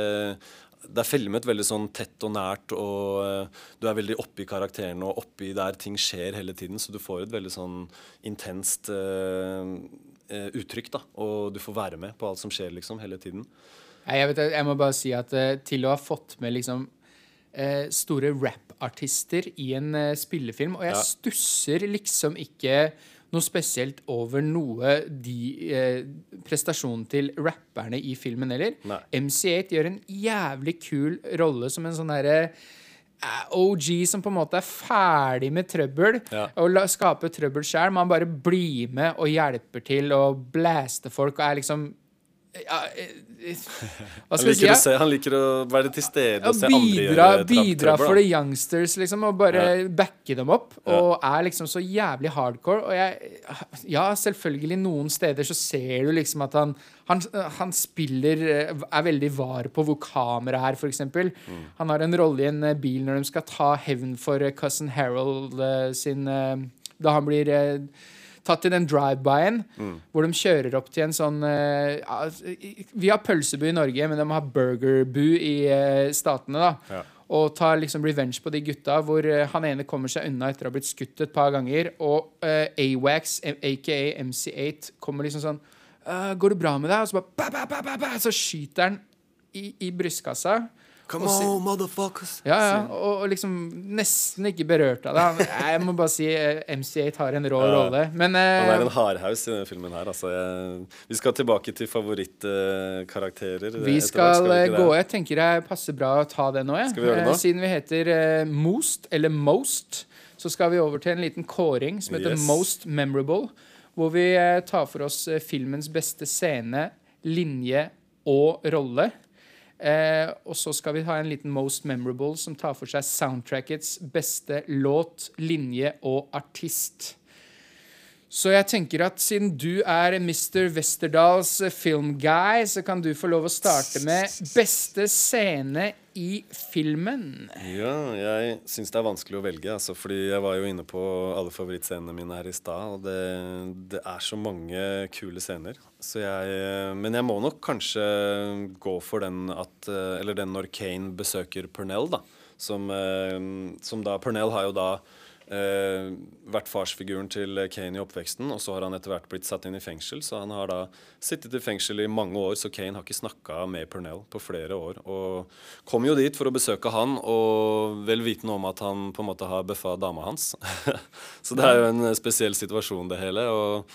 det er filmet veldig sånn tett og nært, og eh, du er veldig oppi karakterene og oppi der ting skjer hele tiden, så du får et veldig sånn intenst eh, uttrykk, da. Og du får være med på alt som skjer, liksom, hele tiden.
Jeg, vet, jeg må bare si at til å ha fått med liksom store rap-artister i en eh, spillefilm, og jeg
Ja.
stusser liksom ikke noe spesielt over noe de eh, prestasjonen til rapperne i filmen heller. MC8 gjør en jævlig kul rolle som en sånn derre eh, OG som på en måte er ferdig med trøbbel
Ja.
og la, skaper trøbbel sjøl. Man bare blir med og hjelper til og blaster folk og er liksom ja, eh, eh, Hva skal jeg si?
se, han liker å være til stede og se andre gjøre
bidra for the youngsters, liksom, og bare backe dem opp. Og er liksom så jævlig hardcore. Og jeg Ja, selvfølgelig, noen steder så ser du liksom at han Han, han spiller eh, Er veldig var på hvor kameraet er, f.eks.
Mm.
Han har en rolle i en bil når de skal ta hevn for cousin Harold sin Da han blir tatt i den drive-by-en,
Mm.
hvor de kjører opp til en sånn eh, ja, Vi har pølsebu i Norge, men de har burgerbu i eh, statene, da.
Ja.
Og tar liksom revenge på de gutta, hvor eh, han ene kommer seg unna etter å ha blitt skutt et par ganger. Og uh, Awax, eh, aka MC8, kommer liksom sånn «Øh, 'Går det bra med deg?' Og så bare ba, ba, ba, ba, ba, Så skyter han i, i brystkassa.
Come
si-
on, motherfuckers!
Ja, ja, og, og liksom nesten ikke berørt av det. Jeg må bare si eh, MC8 har en rå
Ja.
rolle. Men eh,
Han er en hardhaus i denne filmen her. Altså, jeg, vi skal tilbake til favorittkarakterer.
Vi skal eh, gå Jeg tenker jeg passer bra å ta det nå. Jeg.
Skal vi gjøre det nå?
Eh, Siden vi heter eh, Most, eller Most, så skal vi over til en liten kåring som heter
Yes.
Most Memorable. Hvor vi eh, tar for oss eh, filmens beste scene, linje og rolle. Eh, og så skal vi ha en liten Most Memorable som tar for seg soundtrackets beste låt, linje og artist. Så jeg tenker at siden du er Mr. Westerdals eh, filmguy, så kan du få lov å starte med beste scene i filmen.
Ja, jeg syns det er vanskelig å velge, altså, fordi jeg var jo inne på alle favorittscenene mine her i stad, og det, det er så mange kule scener. Jeg, men jeg må nok kanskje gå for den at eh, Eller den når Kane besøker Pernell, da. Som, eh, som da Pernell har jo da eh, vært farsfiguren til Kane i oppveksten, og så har han etter hvert blitt satt inn i fengsel. Så han har da sittet i fengsel i mange år, så Kane har ikke snakka med Pernell på flere år. Og kom jo dit for å besøke han, og vel vitende om at han på en måte har bøffa dama hans. så det er jo en spesiell situasjon, det hele. og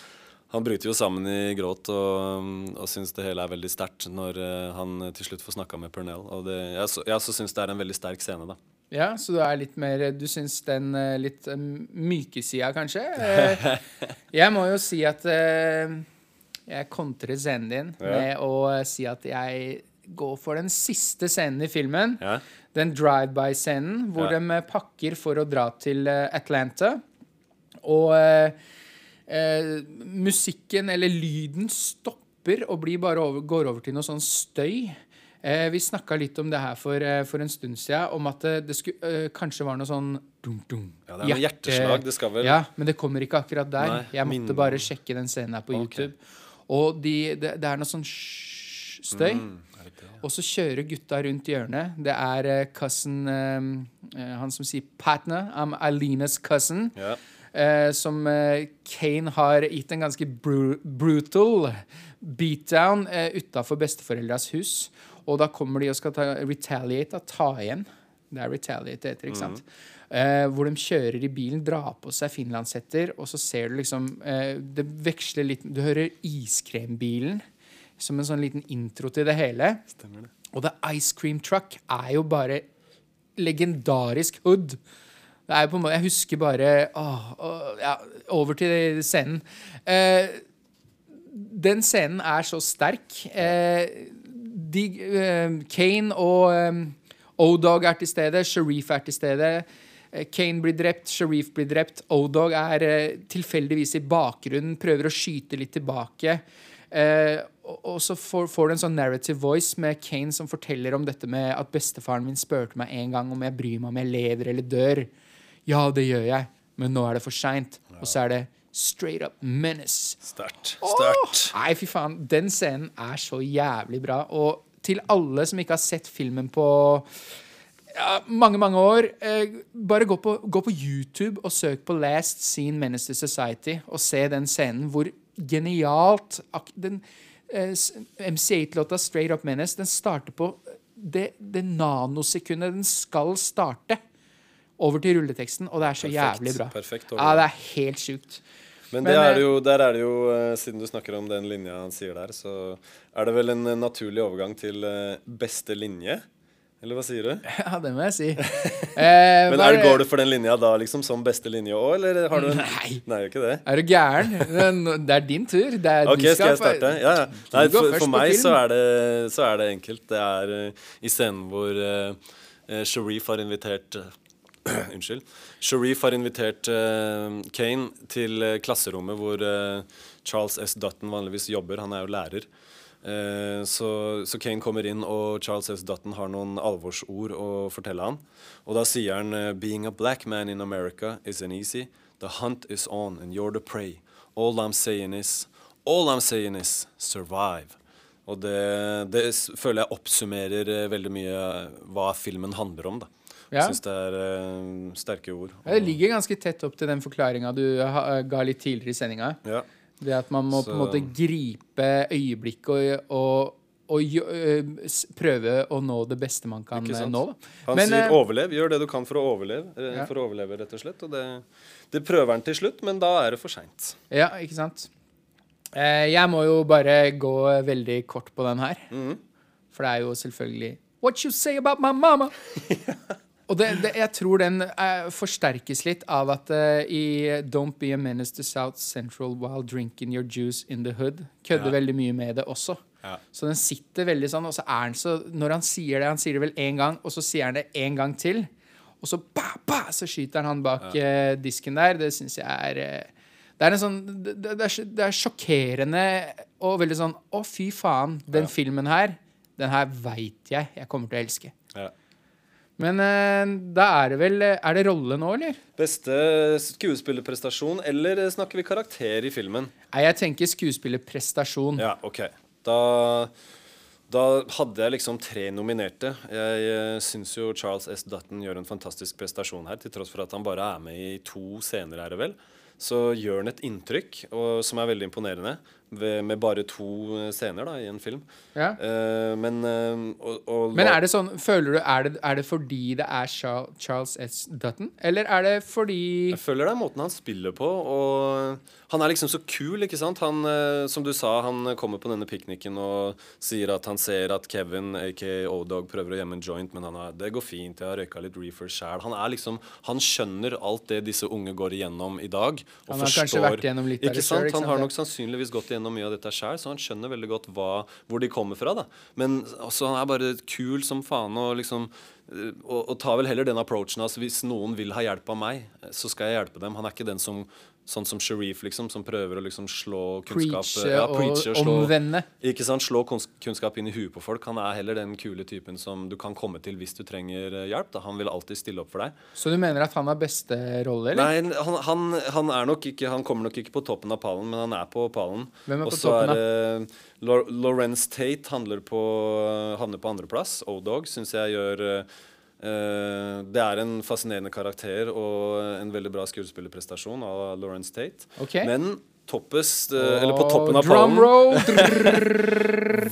han bryter jo sammen i gråt og, og syns det hele er veldig sterkt når eh, han til slutt får snakka med Pernell. Og det, jeg, jeg syns det er en veldig sterk scene, da.
Ja, så du er litt mer Du syns den eh, litt eh, myke sida, kanskje? Eh, jeg må jo si at jeg kontrer scenen din
Ja.
med å si at jeg går for den siste scenen i filmen.
Ja.
Den drive-by-scenen hvor
Ja.
de pakker for å dra til Atlanta. Og eh, musikken, eller lyden, stopper og blir bare over, går over til noe sånn støy. Eh, vi snakka litt om det her for, eh, for en stund siden, om at det, det skulle, eh, kanskje var noe sånn dum, dum,
Ja, det er noe hjerteslag. Det skal vel
Ja, men det kommer ikke akkurat der.
Nei,
jeg måtte
min-
bare sjekke den scenen her på
okay.
YouTube. Og de, det, det er noe sånn støy.
Mm, ja?
Og så kjører gutta rundt hjørnet. Det er eh, cousin eh, eh, Han som sier 'partner'. I'm Alina's cousin.
Ja.
eh, som eh, Kane har gitt en ganske bru brutal beatdown uh, utafor besteforeldras hus. Og da kommer de og skal ta, retaliate, da, ta igjen. Det er retaliate det heter, ikke sant? Eh, hvor de kjører i bilen, drar på seg finlandshetter, og så ser du liksom eh, Det veksler litt Du hører iskrembilen som en sånn liten intro til det hele.
Stemmer det.
Og The Ice Cream Truck er jo bare legendarisk hood. Det er jo på en måte, Jeg husker bare å, å, ja, Over til scenen. Eh, den scenen er så sterk. Eh, de, eh, Kane og eh, O-Dog er til stede. Sharif er til stede. Eh, Kane blir drept, Sharif blir drept. O-Dog er tilfeldigvis i bakgrunnen, prøver å skyte litt tilbake. Eh, og, så får, får du en sånn narrative voice med Kane som forteller om dette med at bestefaren min spurte meg en gang om jeg bryr meg om jeg lever eller dør. Ja, det gjør jeg, men nå er det for seint. Og så er det straight up menace.
Sterkt. Sterkt.
Nei, fy faen. Den scenen er så jævlig bra. Og til alle som ikke har sett filmen på ja, mange, mange år, eh, bare gå på, gå på YouTube og søk på 'Last Scene Menace to Society' og se den scenen hvor genialt den eh, MC8-låta 'Straight Up Menace' den starter på det, det nanosekundet den skal starte. Over til rulleteksten, og det er så
Perfekt,
jævlig bra.
perfekt
ja, det er helt sjukt.
Men,
Men,
er
eh,
det jo, der er det jo, eh, siden du snakker om den linja han sier der, så er det vel en eh, naturlig overgang til eh, beste linje? Eller hva sier du?
Ja, det må jeg si. Eh,
Men er går du for den linja da, liksom, som beste linje òg, eller har du en
Nei.
Nei, ikke det?
Er du gæren? Det- er din tur. Det er,
Ok,
du
skal jeg starte? Ja, ja. Nei, for, for meg så er, det, så er det enkelt. Det er uh, i scenen hvor uh, eh, Sharif har invitert eh, Unnskyld. Sharif har invitert uh, Kane til uh, klasserommet hvor uh, Charles S. Dutton vanligvis jobber. Han er jo lærer. Så, så Kane kommer inn, og Charles S. Dutton har noen alvorsord å fortelle han. Og da sier han Being a black man in America isn't easy. The hunt is on, and you're the prey. All I'm saying is All I'm saying is survive. Og det, det føler jeg oppsummerer veldig mye hva filmen handler om. da.
Ja.
Syns det er uh, sterke ord.
Og... Det ligger ganske tett opp til den forklaringa du ha, ga litt tidligere i sendinga.
Ja.
Det at man må på en måte gripe øyeblikket og, og, og jo- prøve å nå det beste man kan eh, nå.
Han
Men,
sier
eh,
'overlev'. Gjør det du kan for å overleve, eh,
Ja.
for å overleve rett og slett. Og det, det prøver han til slutt, men da er det for seint.
Ja, ikke sant? Eh, jeg må jo bare gå veldig kort på den her.
Mhm.
For det er jo selvfølgelig What you say about my mama? Og det, det, jeg tror den eh, forsterkes litt av at eh, i Don't be a menace to South Central while drinking your juice in the hood kødder
Ja.
veldig mye med det også.
Ja.
Så den sitter veldig sånn, og så er den så Når han sier det, han sier det vel én gang, og så sier han det en gang til, og så ba, ba, så skyter han han bak eh, disken der. Det syns jeg er eh, Det er en sånn det, det, er, det er sjokkerende og veldig sånn Å, fy faen, den
Ja.
filmen her, den her veit jeg jeg kommer til å elske. Men eh, da er det vel Er det rolle nå, eller?
Beste skuespillerprestasjon, eller eh, snakker vi karakter i filmen?
Nei, jeg tenker skuespillerprestasjon.
Ja, ok. Da, da hadde jeg liksom tre nominerte. Jeg uh, syns jo Charles S. Dutton gjør en fantastisk prestasjon her, til tross for at han bare er med i to scener, er det vel. Så gjør han et inntrykk og, som er veldig imponerende, ved, med bare to scener da, i en film.
Ja.
Uh, men uh, og, og,
Men er det sånn, føler du, er det, er det fordi det er Charles S. Dutton? Eller er det fordi
Jeg føler det er måten han spiller på. Og han er liksom så kul, ikke sant? Han, uh, som du sa, han kommer på denne pikniken og sier at han ser at Kevin, aka O-Dog, prøver å gjemme en joint, men han er, det går fint, jeg har røyka litt reefer sjæl. Han er liksom Han skjønner alt det disse unge går igjennom i dag. Og
Han har
forstår,
kanskje vært igjennom litt
ikke sant?
selv, ikke
Han har nok sannsynligvis gått igjennom mye av dette sjøl, så han skjønner veldig godt hva, hvor de kommer fra. da Men altså, han er bare kul som faen og liksom eh, og, og tar vel heller den approachen altså hvis noen vil ha hjelp av meg, eh, så skal jeg hjelpe dem. Han er ikke den som Sånn som Sharif, liksom, som prøver å liksom slå kunnskap
preache
ja,
og
preache slå,
omvende?
Ikke sant, Slå kunnskap inn i huet på folk. Han er heller den kule typen som du kan komme til hvis du trenger eh, hjelp. Da. Han vil alltid stille opp for deg.
Så du mener at han har beste rolle, eller?
Nei, han, han, han er nok ikke Han kommer nok ikke på toppen av pallen, men han er på pallen.
Hvem er på
Også
toppen,
er da? Lawrence Tate handler på, havner på andreplass. O-Dog syns jeg gjør eh, eh, Det er en fascinerende karakter og en veldig bra skuespillerprestasjon av Lawrence Tate.
Okay.
Men toppest, eh, eller på toppen av pallen!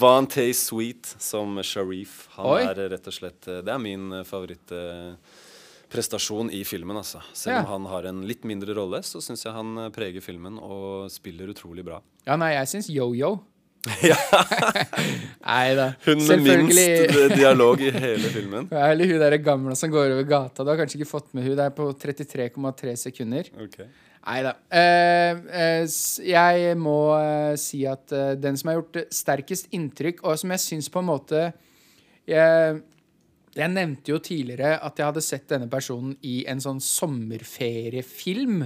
Vante Sweet som Sharif. Han
Oi.
er rett og slett eh, Det er min eh, favorittprestasjon i filmen, altså. Selv
Ja.
om han har en litt mindre rolle, så syns jeg han eh, preger filmen og spiller utrolig bra.
Ja, nei, jeg syns yo-yo. nei da.
Hun med minst eh, dialog i hele filmen.
Ja, Eller hun der gamle som går over gata. Du har kanskje ikke fått med hun Det er på 33,3 sekunder.
Okay.
Nei da. Uh, uh, jeg må uh, si at eh, den som har gjort eh, sterkest inntrykk, og som jeg syns på en måte jeg, jeg nevnte jo tidligere at jeg hadde sett denne personen i en sånn sommerferiefilm.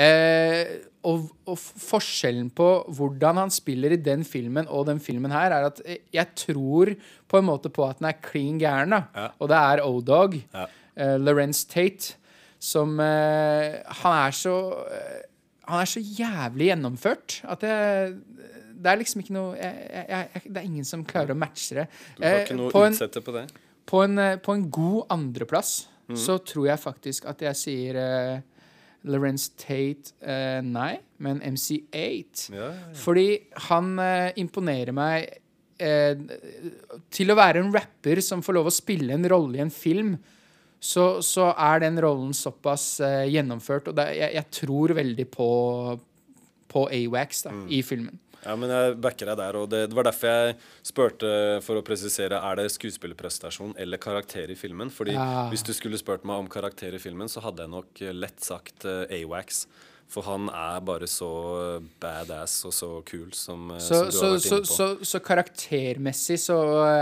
Eh, og, og forskjellen på hvordan han spiller i den filmen og den filmen her, er at eh, jeg tror på en måte på at den er klin gæren.
Ja.
Og det er O-Dog.
Ja.
eh, Lorence Tate. Som eh, Han er så eh, Han er så jævlig gjennomført at jeg det er liksom ikke noe jeg, jeg, jeg, Det er ingen som klarer å matche det.
Du har
Eh,
ikke noe
på en-
utsette på det?
på en, på en god andreplass
Mm.
så tror jeg faktisk at jeg sier uh, Lawrence Tate eh, nei, men MC8.
Ja, ja, ja.
Fordi han eh, imponerer meg eh, Til å være en rapper som får lov å spille en rolle i en film, så, så er den rollen såpass eh, gjennomført. Og det, jeg, jeg tror veldig på, på Awax da,
Mm.
i filmen.
Ja, men jeg backer deg der, og det, det var derfor jeg spurte for å presisere er det skuespillerprestasjon eller karakter i filmen. Fordi
Ja.
hvis du skulle spurt meg om karakter i filmen, så hadde jeg nok eh, lett sagt uh, Awax. For han er bare så eh, badass og så kul som,
Så,
som du
så,
har vært inne på.
så, så karaktermessig så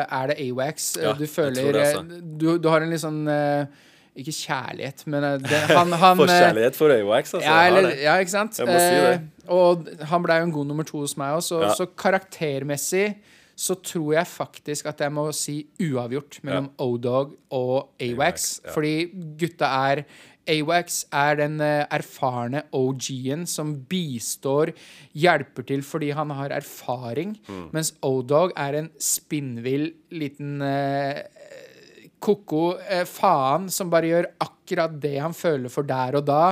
er det Awax.
Ja,
du
jeg tror det, altså.
du, du har en litt sånn eh, Ikke kjærlighet, men eh, det, han, han eh,
Forkjærlighet for Awax, altså.
Ja, eller, ja, ikke sant?
Jeg må si det.
Eh, og han ble jo en god nummer to hos meg òg, så,
Ja.
så karaktermessig så tror jeg faktisk at jeg må si uavgjort mellom O-Dog og Awax.
Ja.
Fordi gutta er Awax er den erfarne OG-en som bistår, hjelper til fordi han har erfaring,
Mm.
mens O-Dog er en spinnvill liten eh, ko-ko eh, faen som bare gjør akkurat det han føler for der og da.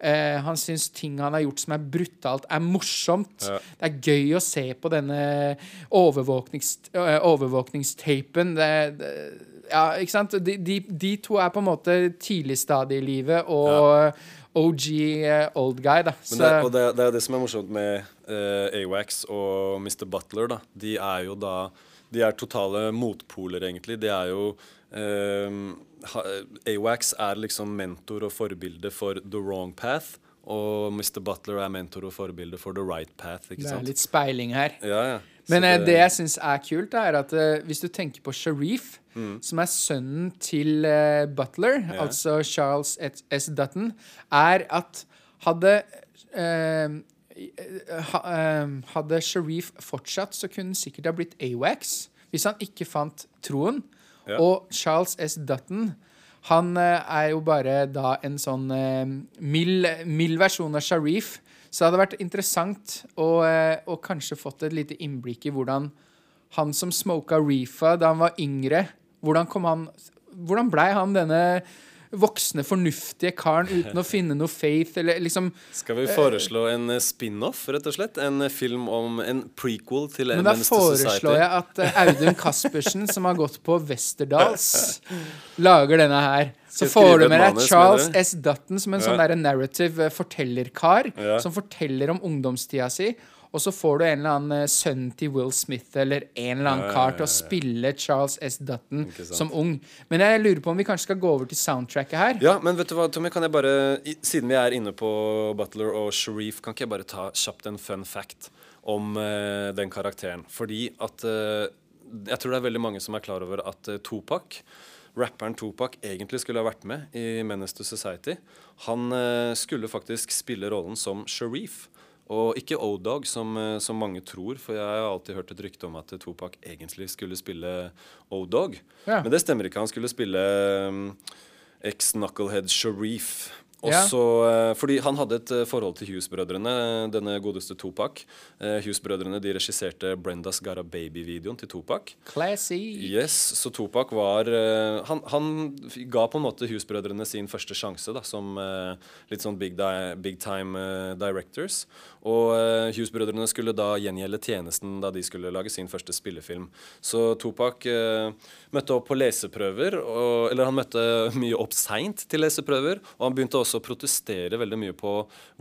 Eh, han syns ting han har gjort som er brutalt, er morsomt.
Ja.
Det er gøy å se på denne overvåknings, eh, overvåkningstapen. Det, det, ja, ikke sant? De, de, de to er på en måte tidlig stadie i livet og OG eh, old guy, da.
Men det, og det, det er det som er morsomt med eh, Awax og Mr. Butler. da. De er jo da De er totale motpoler, egentlig. De er jo eh, ha, Awax er liksom mentor og forbilde for The Wrong Path. Og Mr. Butler er mentor og forbilde for The Right Path. ikke
det er
sant?
litt speiling her.
Ja, ja.
Men eh, det jeg syns er kult, er at uh, hvis du tenker på Sharif, som er sønnen til uh, Butler,
Ja.
altså Charles S. Dutton, er at hadde uh, Hadde Sharif fortsatt, så kunne han sikkert ha blitt Awax. Hvis han ikke fant troen. Og Charles S. Dutton han eh, er jo bare da en sånn eh, mild, mild versjon av Sharif. Så det hadde vært interessant å, eh, å kanskje fått et lite innblikk i hvordan han som smoka reefa da han var yngre Hvordan kom han Hvordan blei han denne voksne, fornuftige karen uten å finne noe faith, eller liksom
Skal vi foreslå en eh, spin-off, rett og slett? En eh, film om En prequel til
Men da foreslår jeg at eh, Audun Kaspersen, som har gått på Westerdals, lager denne her. Så får du med deg Charles? S. Dutton som en
Ja.
sånn der narrative eh, fortellerkar,
Ja.
som forteller om ungdomstida si. Og så får du en eller annen eh, sønn til Will Smith eller en eller annen kar til å
ja, ja.
spille Charles S. Dutton som ung. Men jeg lurer på om vi kanskje skal gå over til soundtracket her.
Ja, men vet du hva, Tommy, kan jeg bare, siden vi er inne på Butler og Sharif, kan ikke jeg bare ta kjapt en fun fact om uh, den karakteren? Fordi at uh, Jeg tror det er veldig mange som er klar over at uh, Topak rapperen Topak egentlig skulle ha vært med i Menace to Society. Han eh, skulle faktisk spille rollen som Sharif. Og ikke O-Dog, som, eh, som mange tror, for jeg har alltid hørt et rykte om at Topak egentlig skulle spille O-Dog.
Ja.
Men det stemmer ikke. Han skulle spille um, ex-knucklehead Sharif. Også, eh, fordi han hadde et eh, forhold til Hughes-brødrene, denne godeste Topak. Eh, Hughes-brødrene de regisserte Brenda's Got a Baby-videoen til Topak.
Classy.
Yes, så Topak var eh, han, han ga på en måte Hughes-brødrene sin første sjanse da, som eh, litt sånn big, di big time uh, directors. Og uh, Hughes-brødrene skulle da gjengjelde tjenesten da de skulle lage sin første spillefilm. Så Topak uh, møtte opp på leseprøver, og, eller han møtte mye opp seint til leseprøver, og han begynte også å protestere veldig mye på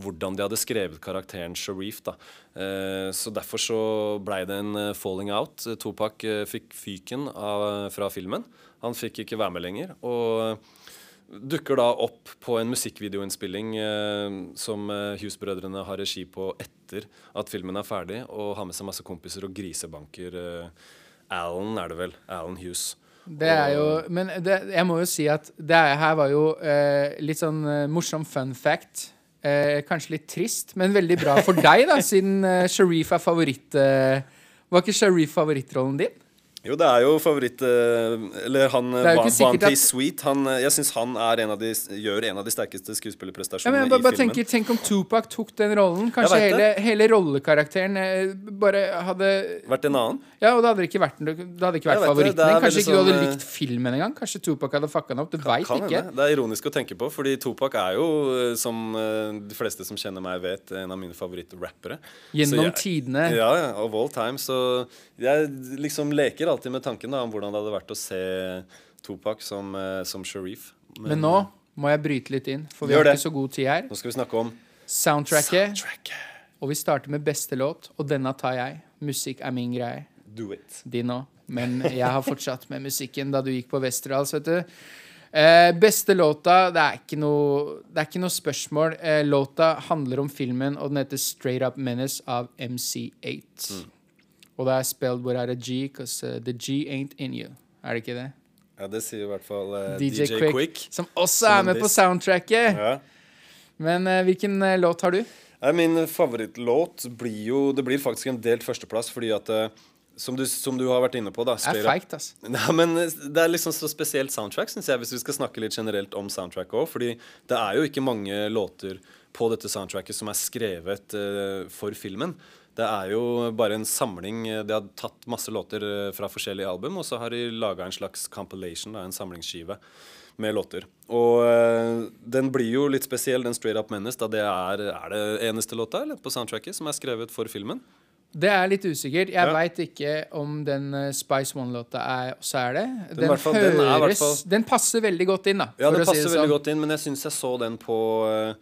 hvordan de hadde skrevet karakteren Sharif. da. Uh, så derfor så blei det en eh, falling out. Topak eh, fikk fyken av, fra filmen. Han fikk ikke være med lenger. og dukker da opp på en musikkvideoinnspilling eh, som eh, Hughes-brødrene har regi på etter at filmen er ferdig, og har med seg masse kompiser og grisebanker. Eh, Alan er det vel. Alan Hughes.
Det er jo Men det, jeg må jo si at det er, her var jo eh, litt sånn eh, morsom fun fact. Eh, kanskje litt trist, men veldig bra for deg, da, siden Sharif er favoritt... Var ikke Sharif favorittrollen din?
Jo, det er jo favoritt eh, Eller han Van T-Sweet Han, eh, jeg syns han er en av de, gjør en av de sterkeste skuespillerprestasjonene
ja, jeg bare,
i
bare
filmen.
tenker, Tenk om Tupac tok den rollen. Kanskje hele, hele rollekarakteren eh, bare hadde
Vært en annen.
Ja, og det hadde ikke vært, det hadde ikke vært favoritten din. Kanskje ikke du hadde
sånn,
likt filmen engang. Kanskje Tupac hadde fucka den opp. Du veit ikke.
hende. Det er ironisk å tenke på, fordi Tupac er jo, som de fleste som kjenner meg vet, en av mine favorittrappere.
Gjennom
jeg-
tidene.
Ja, ja, of all time. Så jeg liksom leker alltid med tanken da, om hvordan det hadde vært å se Topak som, eh, som Sharif.
Men nå må jeg bryte litt inn, for vi har ikke så god tid her.
Nå skal vi snakke om
Soundtracket.
soundtracket.
Og vi starter med beste låt, og denne tar jeg. Musikk er min greie.
Do it.
Din òg. Men jeg har fortsatt med musikken da du gikk på Westerdals, vet du. Eh, beste låta, det er ikke noe, det er ikke noe spørsmål. Eh, låta handler om filmen, og den heter Straight Up Menace av MC8. Og det er spelled without a G, because uh, the G ain't in you. Er det ikke det?
Ja, det sier i hvert fall uh,
DJ,
DJ,
Quick,
Quick.
som også
Som
er med på soundtracket.
Ja.
Men uh, hvilken eh, låt har du?
Nei, min favorittlåt blir jo Det blir faktisk en delt førsteplass, fordi at eh, som du, som du har vært inne på, da
Det er feigt, altså.
Nei, men Det er liksom så spesielt soundtrack, synes jeg, hvis vi skal snakke litt generelt om soundtrack òg. Fordi det er jo ikke mange låter på dette soundtracket som er skrevet uh, for filmen. Det er jo bare en samling De har tatt masse låter eh, fra forskjellige album, og så har de laga en slags compilation, en samlingsskive med låter. Og eh, den blir jo litt spesiell, den Straight Up Menace, da det er, er det eneste låta eller, på soundtracket som er skrevet for filmen.
Det er litt usikkert. Jeg
Ja.
vet veit ikke om den eh, Spice One-låta er, også er det. Den,
den, fall, høres, den er fall-
Den passer veldig godt inn, da.
Ja,
si
passer
det
veldig
sånn.
godt inn, men jeg syns jeg så den på eh,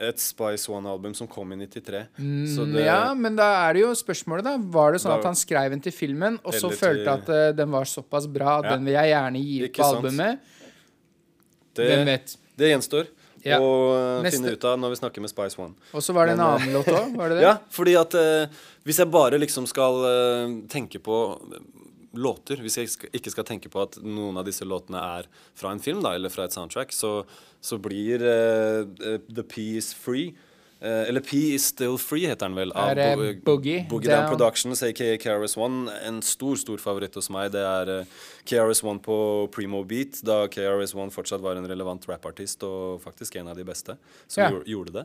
et Spice One-album som kom i 93. Så
Mm,
det,
Ja, men da er det jo spørsmålet, da. Var det sånn
Da-
at han skrev den til filmen, og så
følte til-
at uh, den var såpass bra,
Ja.
den vil jeg gjerne gi ut på
albumet?
albumet? Hvem
det,
vet.
det gjenstår
Ja.
å
Neste-
finne ut av når vi snakker med Spice One.
Og så var det en
Men, eh,
annen låt òg, var det det?
Ja, fordi at uh, hvis jeg bare liksom skal uh, tenke på låter, hvis jeg ikke skal tenke på at noen av disse låtene er fra en film da, eller fra et soundtrack, så, så blir eh, The P is Free Uh, eller P is Still Free, heter den vel.
Er det
Bo-
Boogie
Boogie Down
Down?
Productions, aka KRS-One. En stor stor favoritt hos meg. Det er uh, KRS-One på Primo Beat, da KRS-One fortsatt var en relevant rappartist, og faktisk en av de beste som
Ja.
gjorde- det.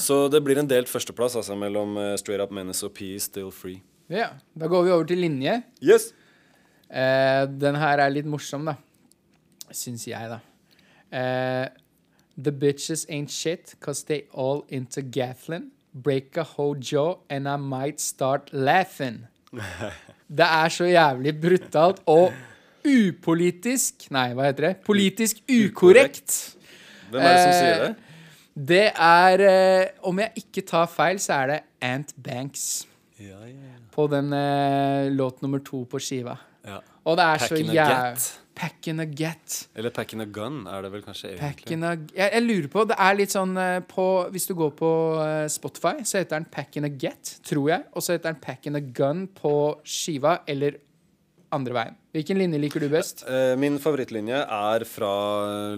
Så det blir en delt førsteplass altså, mellom Straight Up Menace og P is Still Free.
Ja. Da går vi over til linje.
Yes!
Eh, den her er litt morsom, da. Syns jeg, da. Eh, The bitches ain't shit, cause they all into gafflin. Break a whole jaw, and I might start laughing. Det er så jævlig brutalt og upolitisk Nei, hva heter det? Politisk ukorrekt.
Hvem er det som sier
Eh,
det?
Det er eh, Om jeg ikke tar feil, så er det Ant Banks
Ja, ja,
på den eh, låt nummer to på skiva.
Ja.
Og det er
Pack
så jævlig
get.
Pack in a get.
Eller Pack in a Gun er det vel kanskje
Pack
egentlig.
in a jeg, jeg lurer på Det er litt sånn eh, på Hvis du går på eh, Spotify, så heter den Pack in a get, tror jeg. Og så heter den Pack in a gun på skiva, eller andre veien. Hvilken linje liker du best?
Eh, min favorittlinje er fra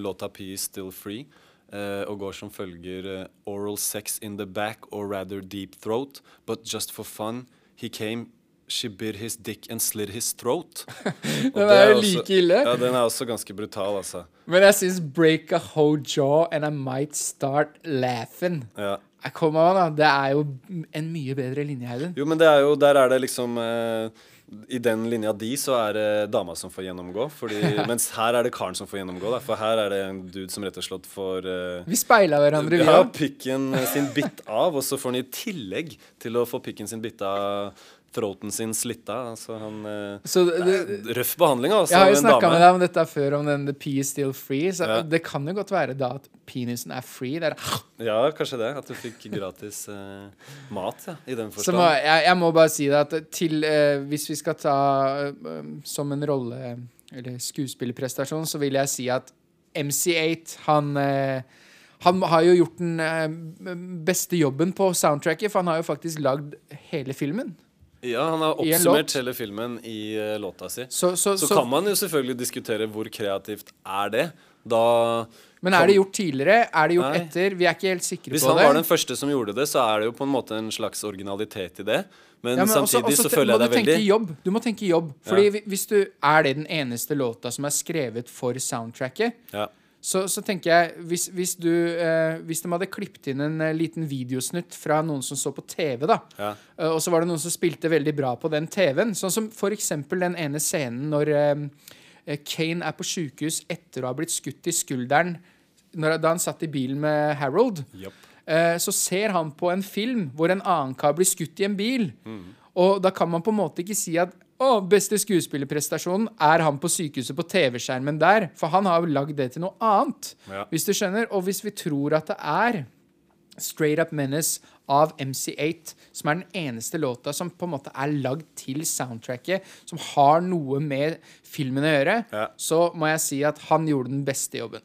låta P Still Free. Uh, og går som følger uh, Oral sex in the back or rather deep throat. But just for fun, he came, she bit his dick and slit his throat.
Den
det
er jo like ille.
Ja, den er også ganske brutal, altså.
Men jeg syns break a whole jaw and I might start laughing.
Ja.
Kom an, da. Det er jo en mye bedre linje, Heiden.
Jo, men det er jo, der er det liksom eh, I den linja di så er det dama som får gjennomgå. Fordi, mens her er det karen som får gjennomgå. Da, for her er det en dude som rett og slett får eh,
Vi speila hverandre, vi
ja,
òg.
pikken sin bitt av, og så får han i tillegg til å få pikken sin bitt av throaten sin slitta. Altså han eh,
Så det,
det Røff behandling, altså.
Jeg har jo snakka med deg om dette før, om den the pee is still free. Så
Ja.
det kan jo godt være da at penisen er free. Det er,
Ja, kanskje det. At du fikk gratis uh, mat, ja. I den
så
forstand.
må, jeg, jeg må bare si det at til uh, Hvis vi skal ta uh, som en rolle eller skuespillerprestasjon, så vil jeg si at MC8 han han har jo gjort den beste jobben på soundtracket, for han har jo faktisk lagd hele filmen.
Ja, han har oppsummert hele filmen i uh, låta si.
Så, så,
Så
så,
kan man jo selvfølgelig diskutere hvor kreativt er det. Da
Men er det gjort tidligere? Er det gjort
Nei.
etter? Vi er ikke helt sikre
Hvis
på
han var den første som gjorde det, så er det jo på en måte en slags originalitet i det. Men,
Ja, men
samtidig
også
så føler jeg det er veldig
jobb. Du må tenke jobb. Fordi ja. hvis du er det den eneste låta som er skrevet for soundtracket,
ja.
Så, så tenker jeg Hvis, hvis du eh, Hvis de hadde klippet inn en eh, liten videosnutt fra noen som så på TV, da,
Ja.
eh, og så var det noen som spilte veldig bra på den TV-en, sånn som eksempel den ene scenen når eh, eh, Kane er på sjukehus etter å ha blitt skutt i skulderen når, da han satt i bilen med Harold.
Japp.
Eh, så ser han på en film hvor en annen kar blir skutt i en bil. Og da kan man på en måte ikke si at å, beste skuespillerprestasjonen er han på sykehuset på TV-skjermen der. For han har jo lagd det til noe annet.
Ja.
Hvis du skjønner. Og hvis vi tror at det er Straight Up Menace av MC8, som er den eneste låta som på en måte er lagd til soundtracket, som har noe med filmen å gjøre,
Ja.
så må jeg si at han gjorde den beste jobben.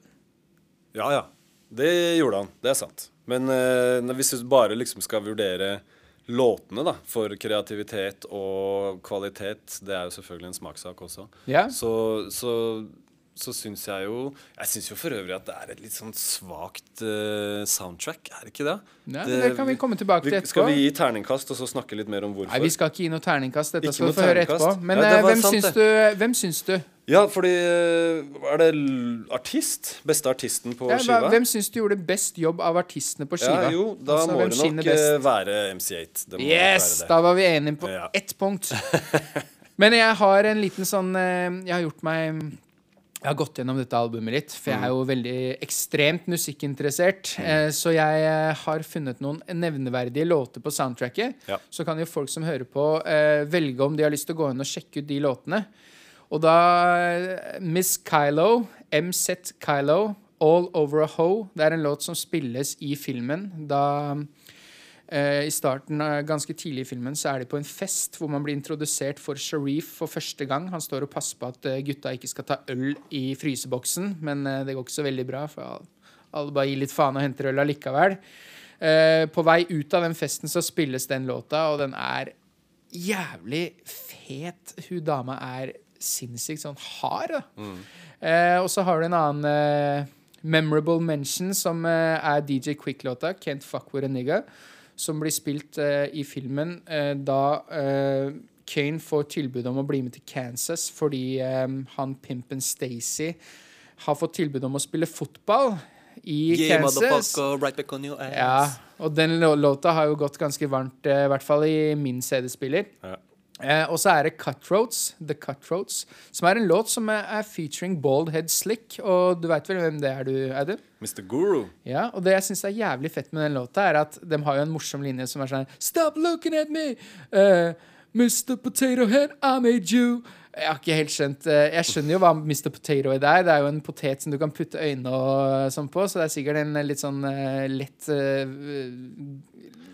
Ja, ja. Det gjorde han. Det er sant. Men uh, hvis du bare liksom skal vurdere låtene da, for kreativitet og kvalitet, det er jo selvfølgelig en smakssak også,
Yeah.
så, så, så syns jeg jo Jeg syns jo for øvrig at det er et litt sånn svakt uh, soundtrack, er det ikke det?
Ja, det, det kan vi komme tilbake til
etterpå. Skal vi gi terningkast og så snakke litt mer om hvorfor?
Nei, Vi skal ikke gi noe terningkast. Dette
Ikke
skal du få høre etterpå. Men
Ja,
eh, hvem,
sant,
syns du, hvem syns du?
Ja, fordi eh, Er det artist? Beste artisten på
Ja,
skiva?
hvem syns du gjorde best jobb av artistene på skiva?
Ja, jo, da
Altså,
må det nok eh,
best?
være MC8. Det må
Yes!
være det.
Da var vi enige på
Ja.
ett punkt. Men jeg har en liten sånn eh, Jeg har gjort meg jeg har gått gjennom dette albumet litt, for jeg er jo veldig ekstremt musikkinteressert. Eh, så jeg eh, har funnet noen nevneverdige låter på soundtracket.
Ja.
Så kan jo folk som hører på, eh, velge om de har lyst til å gå inn og sjekke ut de låtene. Og da Miss Kylo, MZ Kylo, All Over a Hoe. Det er en låt som spilles i filmen. Da eh, I starten, eh, ganske tidlig i filmen, så er de på en fest hvor man blir introdusert for Sharif for første gang. Han står og passer på at eh, gutta ikke skal ta øl i fryseboksen, men eh, det går ikke så veldig bra, for alle bare gir litt faen og henter øl allikevel. Eh, på vei ut av den festen så spilles den låta, og den er jævlig fet. Hun dama er sinnssykt sånn hard, Mm. Eh, og så har du en annen eh, memorable mention, som eh, er DJ Quick-låta, 'Can't Fuck With A Nigga', som blir spilt eh, i filmen eh, da eh, Kane får tilbud om å bli med til Kansas fordi eh, han pimpen Stacey har fått tilbud om å spille fotball i Kansas.
right back on your ass.
Ja, og den låta har jo gått ganske varmt, eh, i hvert fall i min CD-spiller.
Ja.
Eh, og så er det Cutthroats, The Cutthroats, som er en låt som er, er featuring Bald Head Slick. Og du veit vel hvem det er, du, Adam?
Mr. Guru.
Ja, og det jeg syns er jævlig fett med den låta, er at de har jo en morsom linje som er sånn Stop looking at me! Uh, Mr. Potato Head, I made you. Jeg har ikke helt skjønt eh, Jeg skjønner jo hva Mr. Potato Head er. Det er jo en potet som du kan putte øynene og sånn på, så det er sikkert en litt sånn uh, lett uh,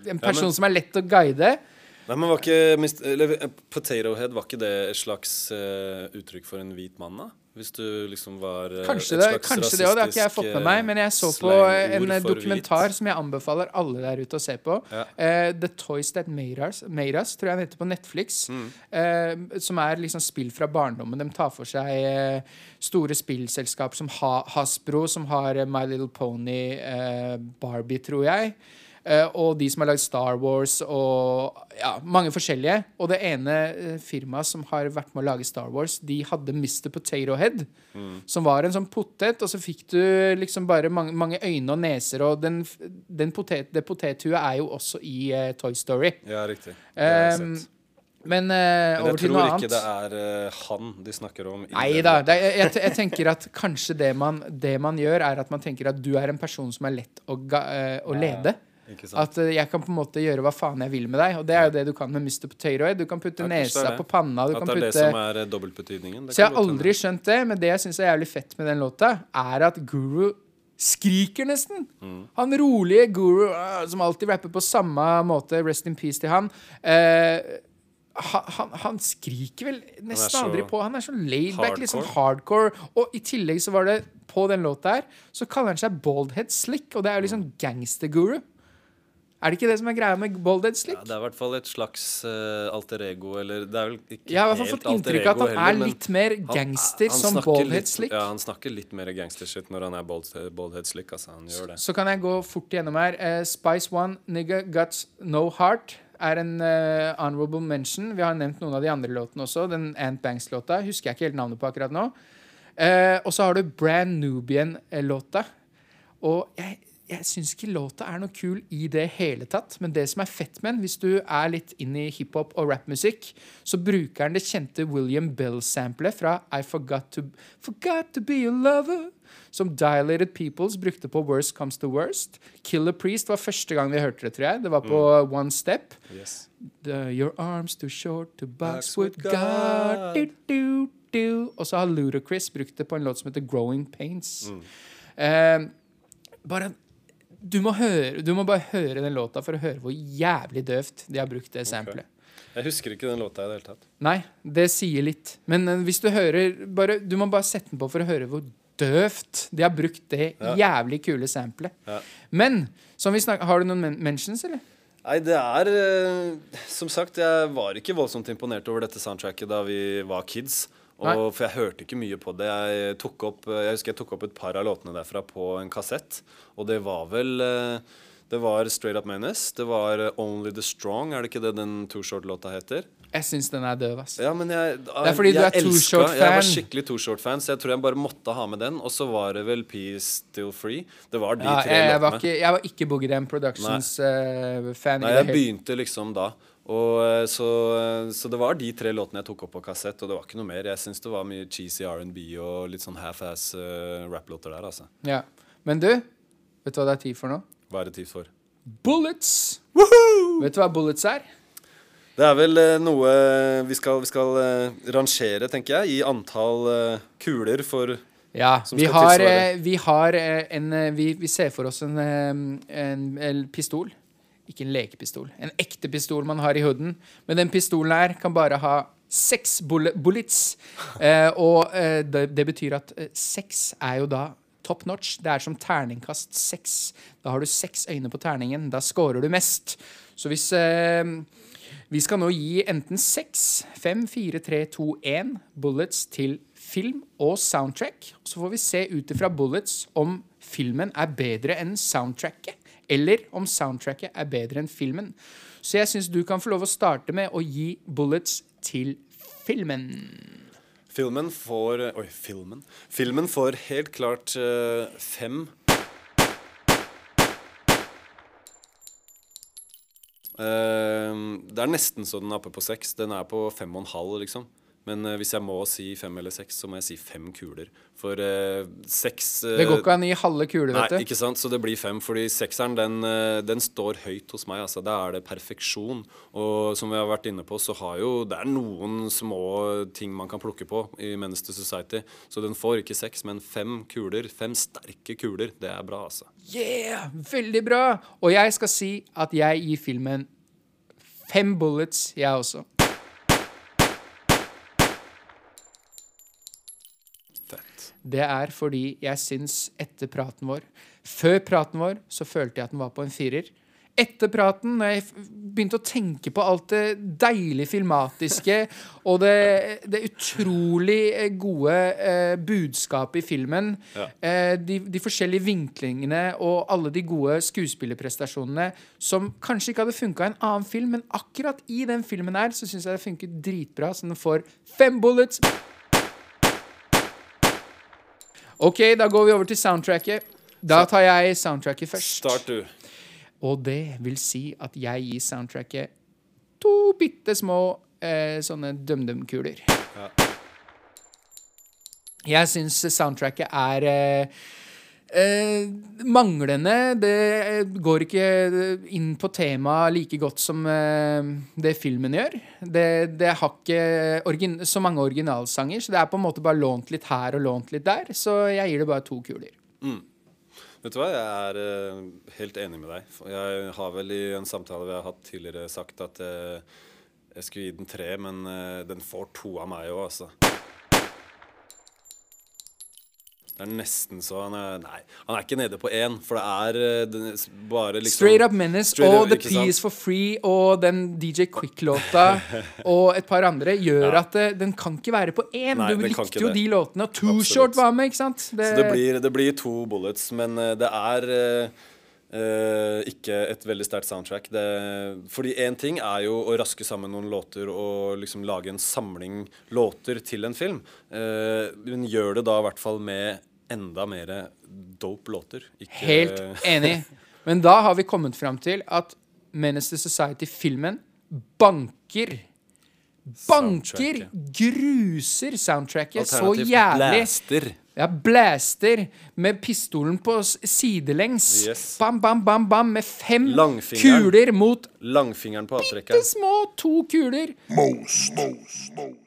En person
men-
som er lett å guide.
Nei, men var ikke eh, Potato Head, var ikke det et slags uh, uttrykk for en hvit mann, da? Hvis du liksom var eh,
Kanskje
et
det, kanskje det òg. det har ikke jeg fått med meg. Men jeg så på en dokumentar
hvit.
som jeg anbefaler alle der ute å se på.
Ja.
Uh, The Toys That Made Us, Made Us tror jeg den heter på Netflix.
Mm.
Uh, som er liksom spill fra barndommen. De tar for seg store spillselskap som ha Hasbro, som har My Little Pony, Barbie, tror jeg. Eh, og de som har lagd Star Wars og ja, mange forskjellige. Og det ene eh, firmaet som har vært med å lage Star Wars, de hadde Mr. Potato Head. Som var en sånn potet, og så fikk du liksom bare mange, mange øyne og neser. Og den, den potet, det potethuet er jo også i uh, Toy Story.
Ja, riktig. Det har jeg
Um,
sett.
men uh,
Men jeg tror ikke det er uh, han de snakker om.
Nei da. jeg, jeg tenker at kanskje det man, det man gjør, er at man tenker at du er en person som er lett å, ga, uh, å lede. At eh, jeg kan på en måte gjøre hva faen jeg vil med deg. Og det er jo det du kan med Mr. Potato. Du kan putte nesa på panna. Du
At
kan
det er det som er eh, dobbeltbetydningen. det
Så jeg har aldri skjønt det, men det jeg syns er jævlig fett med den låta, er at Guru skriker nesten.
Mm.
Han rolige Guru, øh, som alltid rapper på samme måte, rest in peace til han. eh, han, han, han skriker vel nesten aldri på. Han er så laid back,
hardcore.
liksom hardcore. Og i tillegg så var det på den låta her, så kaller han seg Baldhead Slick, og det er jo liksom gangster-guru. Er det ikke det som er greia med bolded Slick?
Ja, det er i hvert fall et slags uh, alter ego, eller det er vel ikke
Jeg har i hvert fall
helt
fått
alter
inntrykk av at han
heller,
er litt mer
han-
gangster
han
som
snakker
Baldhead Slick.
Ja, han snakker litt mer gangstershit når han er bald, baldhead slick. Altså, han gjør det.
Så kan jeg gå fort gjennom her. Uh, Spice One, Nigga Guts No Heart er en uh, honorable mention. Vi har nevnt noen av de andre låtene også. Den Ant Banks-låta husker jeg ikke helt navnet på akkurat nå. Og så har du Brand Nubian-låta. Og jeg, jeg syns ikke låta er noe kul i det hele tatt. Men det som er fett med den, hvis du er litt inn i hiphop og rappmusikk, så bruker den det kjente William Bell-samplet fra I Forgot to, Forgot to Be a Lover. Som Dilated Peoples brukte på Worst Comes to Worst. Killer Priest var første gang vi hørte det, tror jeg. Det var på One Step.
Yes.
The, your arms too short to box
Box
with God.
God.
Du, du, du. Og så har Ludacris brukt det på en låt som heter Growing Pains. Eh, bare du må, høre, du må bare høre den låta for å høre hvor jævlig døvt de har brukt det samplet.
Jeg husker ikke den låta i det hele tatt.
Nei, det sier litt. Men eh, hvis du hører bare, Du må bare sette den på for å høre hvor døvt de har brukt det
Ja.
jævlig kule samplet.
Ja.
Men som vi snak, har du noen men mentions, eller?
Nei, det er eh, Som sagt, jeg var ikke voldsomt imponert over dette soundtracket da vi var kids. Og, for jeg hørte ikke mye på det. Jeg, opp, jeg husker jeg tok opp et par av låtene derfra på en kassett. Og det var vel eh, Det var Straight Up Menace. Det var eh, Only The Strong, er det ikke det den Too Short-låta heter?
Jeg syns den er døv, ass.
Ja, men jeg,
er fordi du er Too Short-fan.
Jeg var skikkelig Too Short-fan, så jeg tror jeg bare måtte ha med den. Og så var det vel Peace Still Free. Det var de
Ja,
tre
jeg, jeg, var ikke, jeg var ikke Boogie Dam Productions-fan.
Nei, jeg begynte liksom da. Og eh, så, eh, så det var de tre låtene jeg tok opp på kassett, og det var ikke noe mer. Jeg syns det var mye cheesy R&B og litt sånn half-ass uh, rap-låter der, altså.
ja. Men du, vet du hva det er tid for nå?
Hva er det tid for?
Bullets! Vet du hva bullets er?
Det er vel uh, noe vi skal, vi skal uh, rangere, tenker jeg, i antall eh, kuler for
Ja, vi har, eh, vi har eh, en eh, vi, vi ser for oss en, eh, en, en pistol. Ikke en lekepistol. En ekte pistol man har i hooden. Men den pistolen her kan bare ha seks bullets. Eh, og eh, det, det betyr at eh, seks er jo da top notch. Det er som terningkast seks. Da har du seks øyne på terningen. Da scorer du mest. Så hvis eh, vi skal nå gi enten seks, fem, fire, tre, to, én bullets til film og soundtrack. Så får vi se ut ifra bullets om filmen er bedre enn soundtracket. Eller om soundtracket er bedre enn filmen. Så jeg syns du kan få lov å starte med å gi bullets til filmen.
Filmen får Oi, filmen. Filmen får helt klart uh, fem Uh, det er nesten så den er på seks. Den er på fem og en halv, liksom. Men uh, hvis jeg må si fem eller seks, så må jeg si fem kuler. For uh, seks uh,
Det går ikke an gi halve kule,
Nei,
vet du.
ikke sant, så det blir fem. Fordi sekseren den, den står høyt hos meg. altså Da er det perfeksjon. Og som vi har vært inne på, så har jo Det er noen små ting man kan plukke på i Menace Society. Så den får ikke seks, men fem kuler. Fem sterke kuler. Det er bra, altså.
Yeah! Veldig bra! Og jeg skal si at jeg gir filmen fem bullets, jeg også.
Fett.
Det er fordi jeg syns etter praten vår Før praten vår så følte jeg at den var på en firer. Etter praten, når jeg begynte å tenke på alt det deilige filmatiske og det, det utrolig eh, gode eh, budskapet i filmen,
Ja.
eh, de, de forskjellige vinklingene og alle de gode skuespillerprestasjonene som kanskje ikke hadde funka i en annen film, men akkurat i den filmen her så syns jeg det funket dritbra, så den får fem bullets. Ok, da går vi over til soundtracket. Da tar jeg soundtracket først.
Start, du.
Og det vil si at jeg gir soundtracket to bitte små eh, sånne DumDum-kuler.
Ja.
Jeg syns soundtracket er eh, eh, manglende. Det eh, går ikke inn på temaet like godt som eh, det filmen gjør. Det, det har ikke så mange originalsanger, så det er på en måte bare lånt litt her og lånt litt der. Så jeg gir det bare to kuler.
Vet du hva, jeg er eh, helt enig med deg. Jeg har vel i en samtale vi har hatt tidligere sagt at eh, jeg skulle gi den tre, men eh, den får to av meg òg, altså. Det er nesten så han er Nei, han er ikke nede på én, for det er eh, den, bare liksom
Straight Up Menace
Straight
og
Up,
The? Peace for Free og den DJ Quick-låta og et par andre gjør at det, den kan ikke være på én.
Nei,
Du likte jo
det.
de låtene, og Too
Absolutt.
Short var med, ikke sant? Det,
Så det blir, det blir to bullets, men eh, det er eh, eh, ikke et veldig sterkt soundtrack. Det, fordi én ting er jo å raske sammen noen låter og liksom lage en samling låter til en film. Uh, men gjør det da i hvert fall med enda mer dope låter. Ikke,
Helt enig. Men da har vi kommet fram til at Menace Society-filmen banker Banker, gruser soundtracket så jævlig.
blaster.
Ja, blaster med pistolen på sidelengs.
Yes.
Bam, bam, bam, bam, med fem kuler mot
Langfingeren på avtrekkeren.
små to kuler.
Most, most, mos.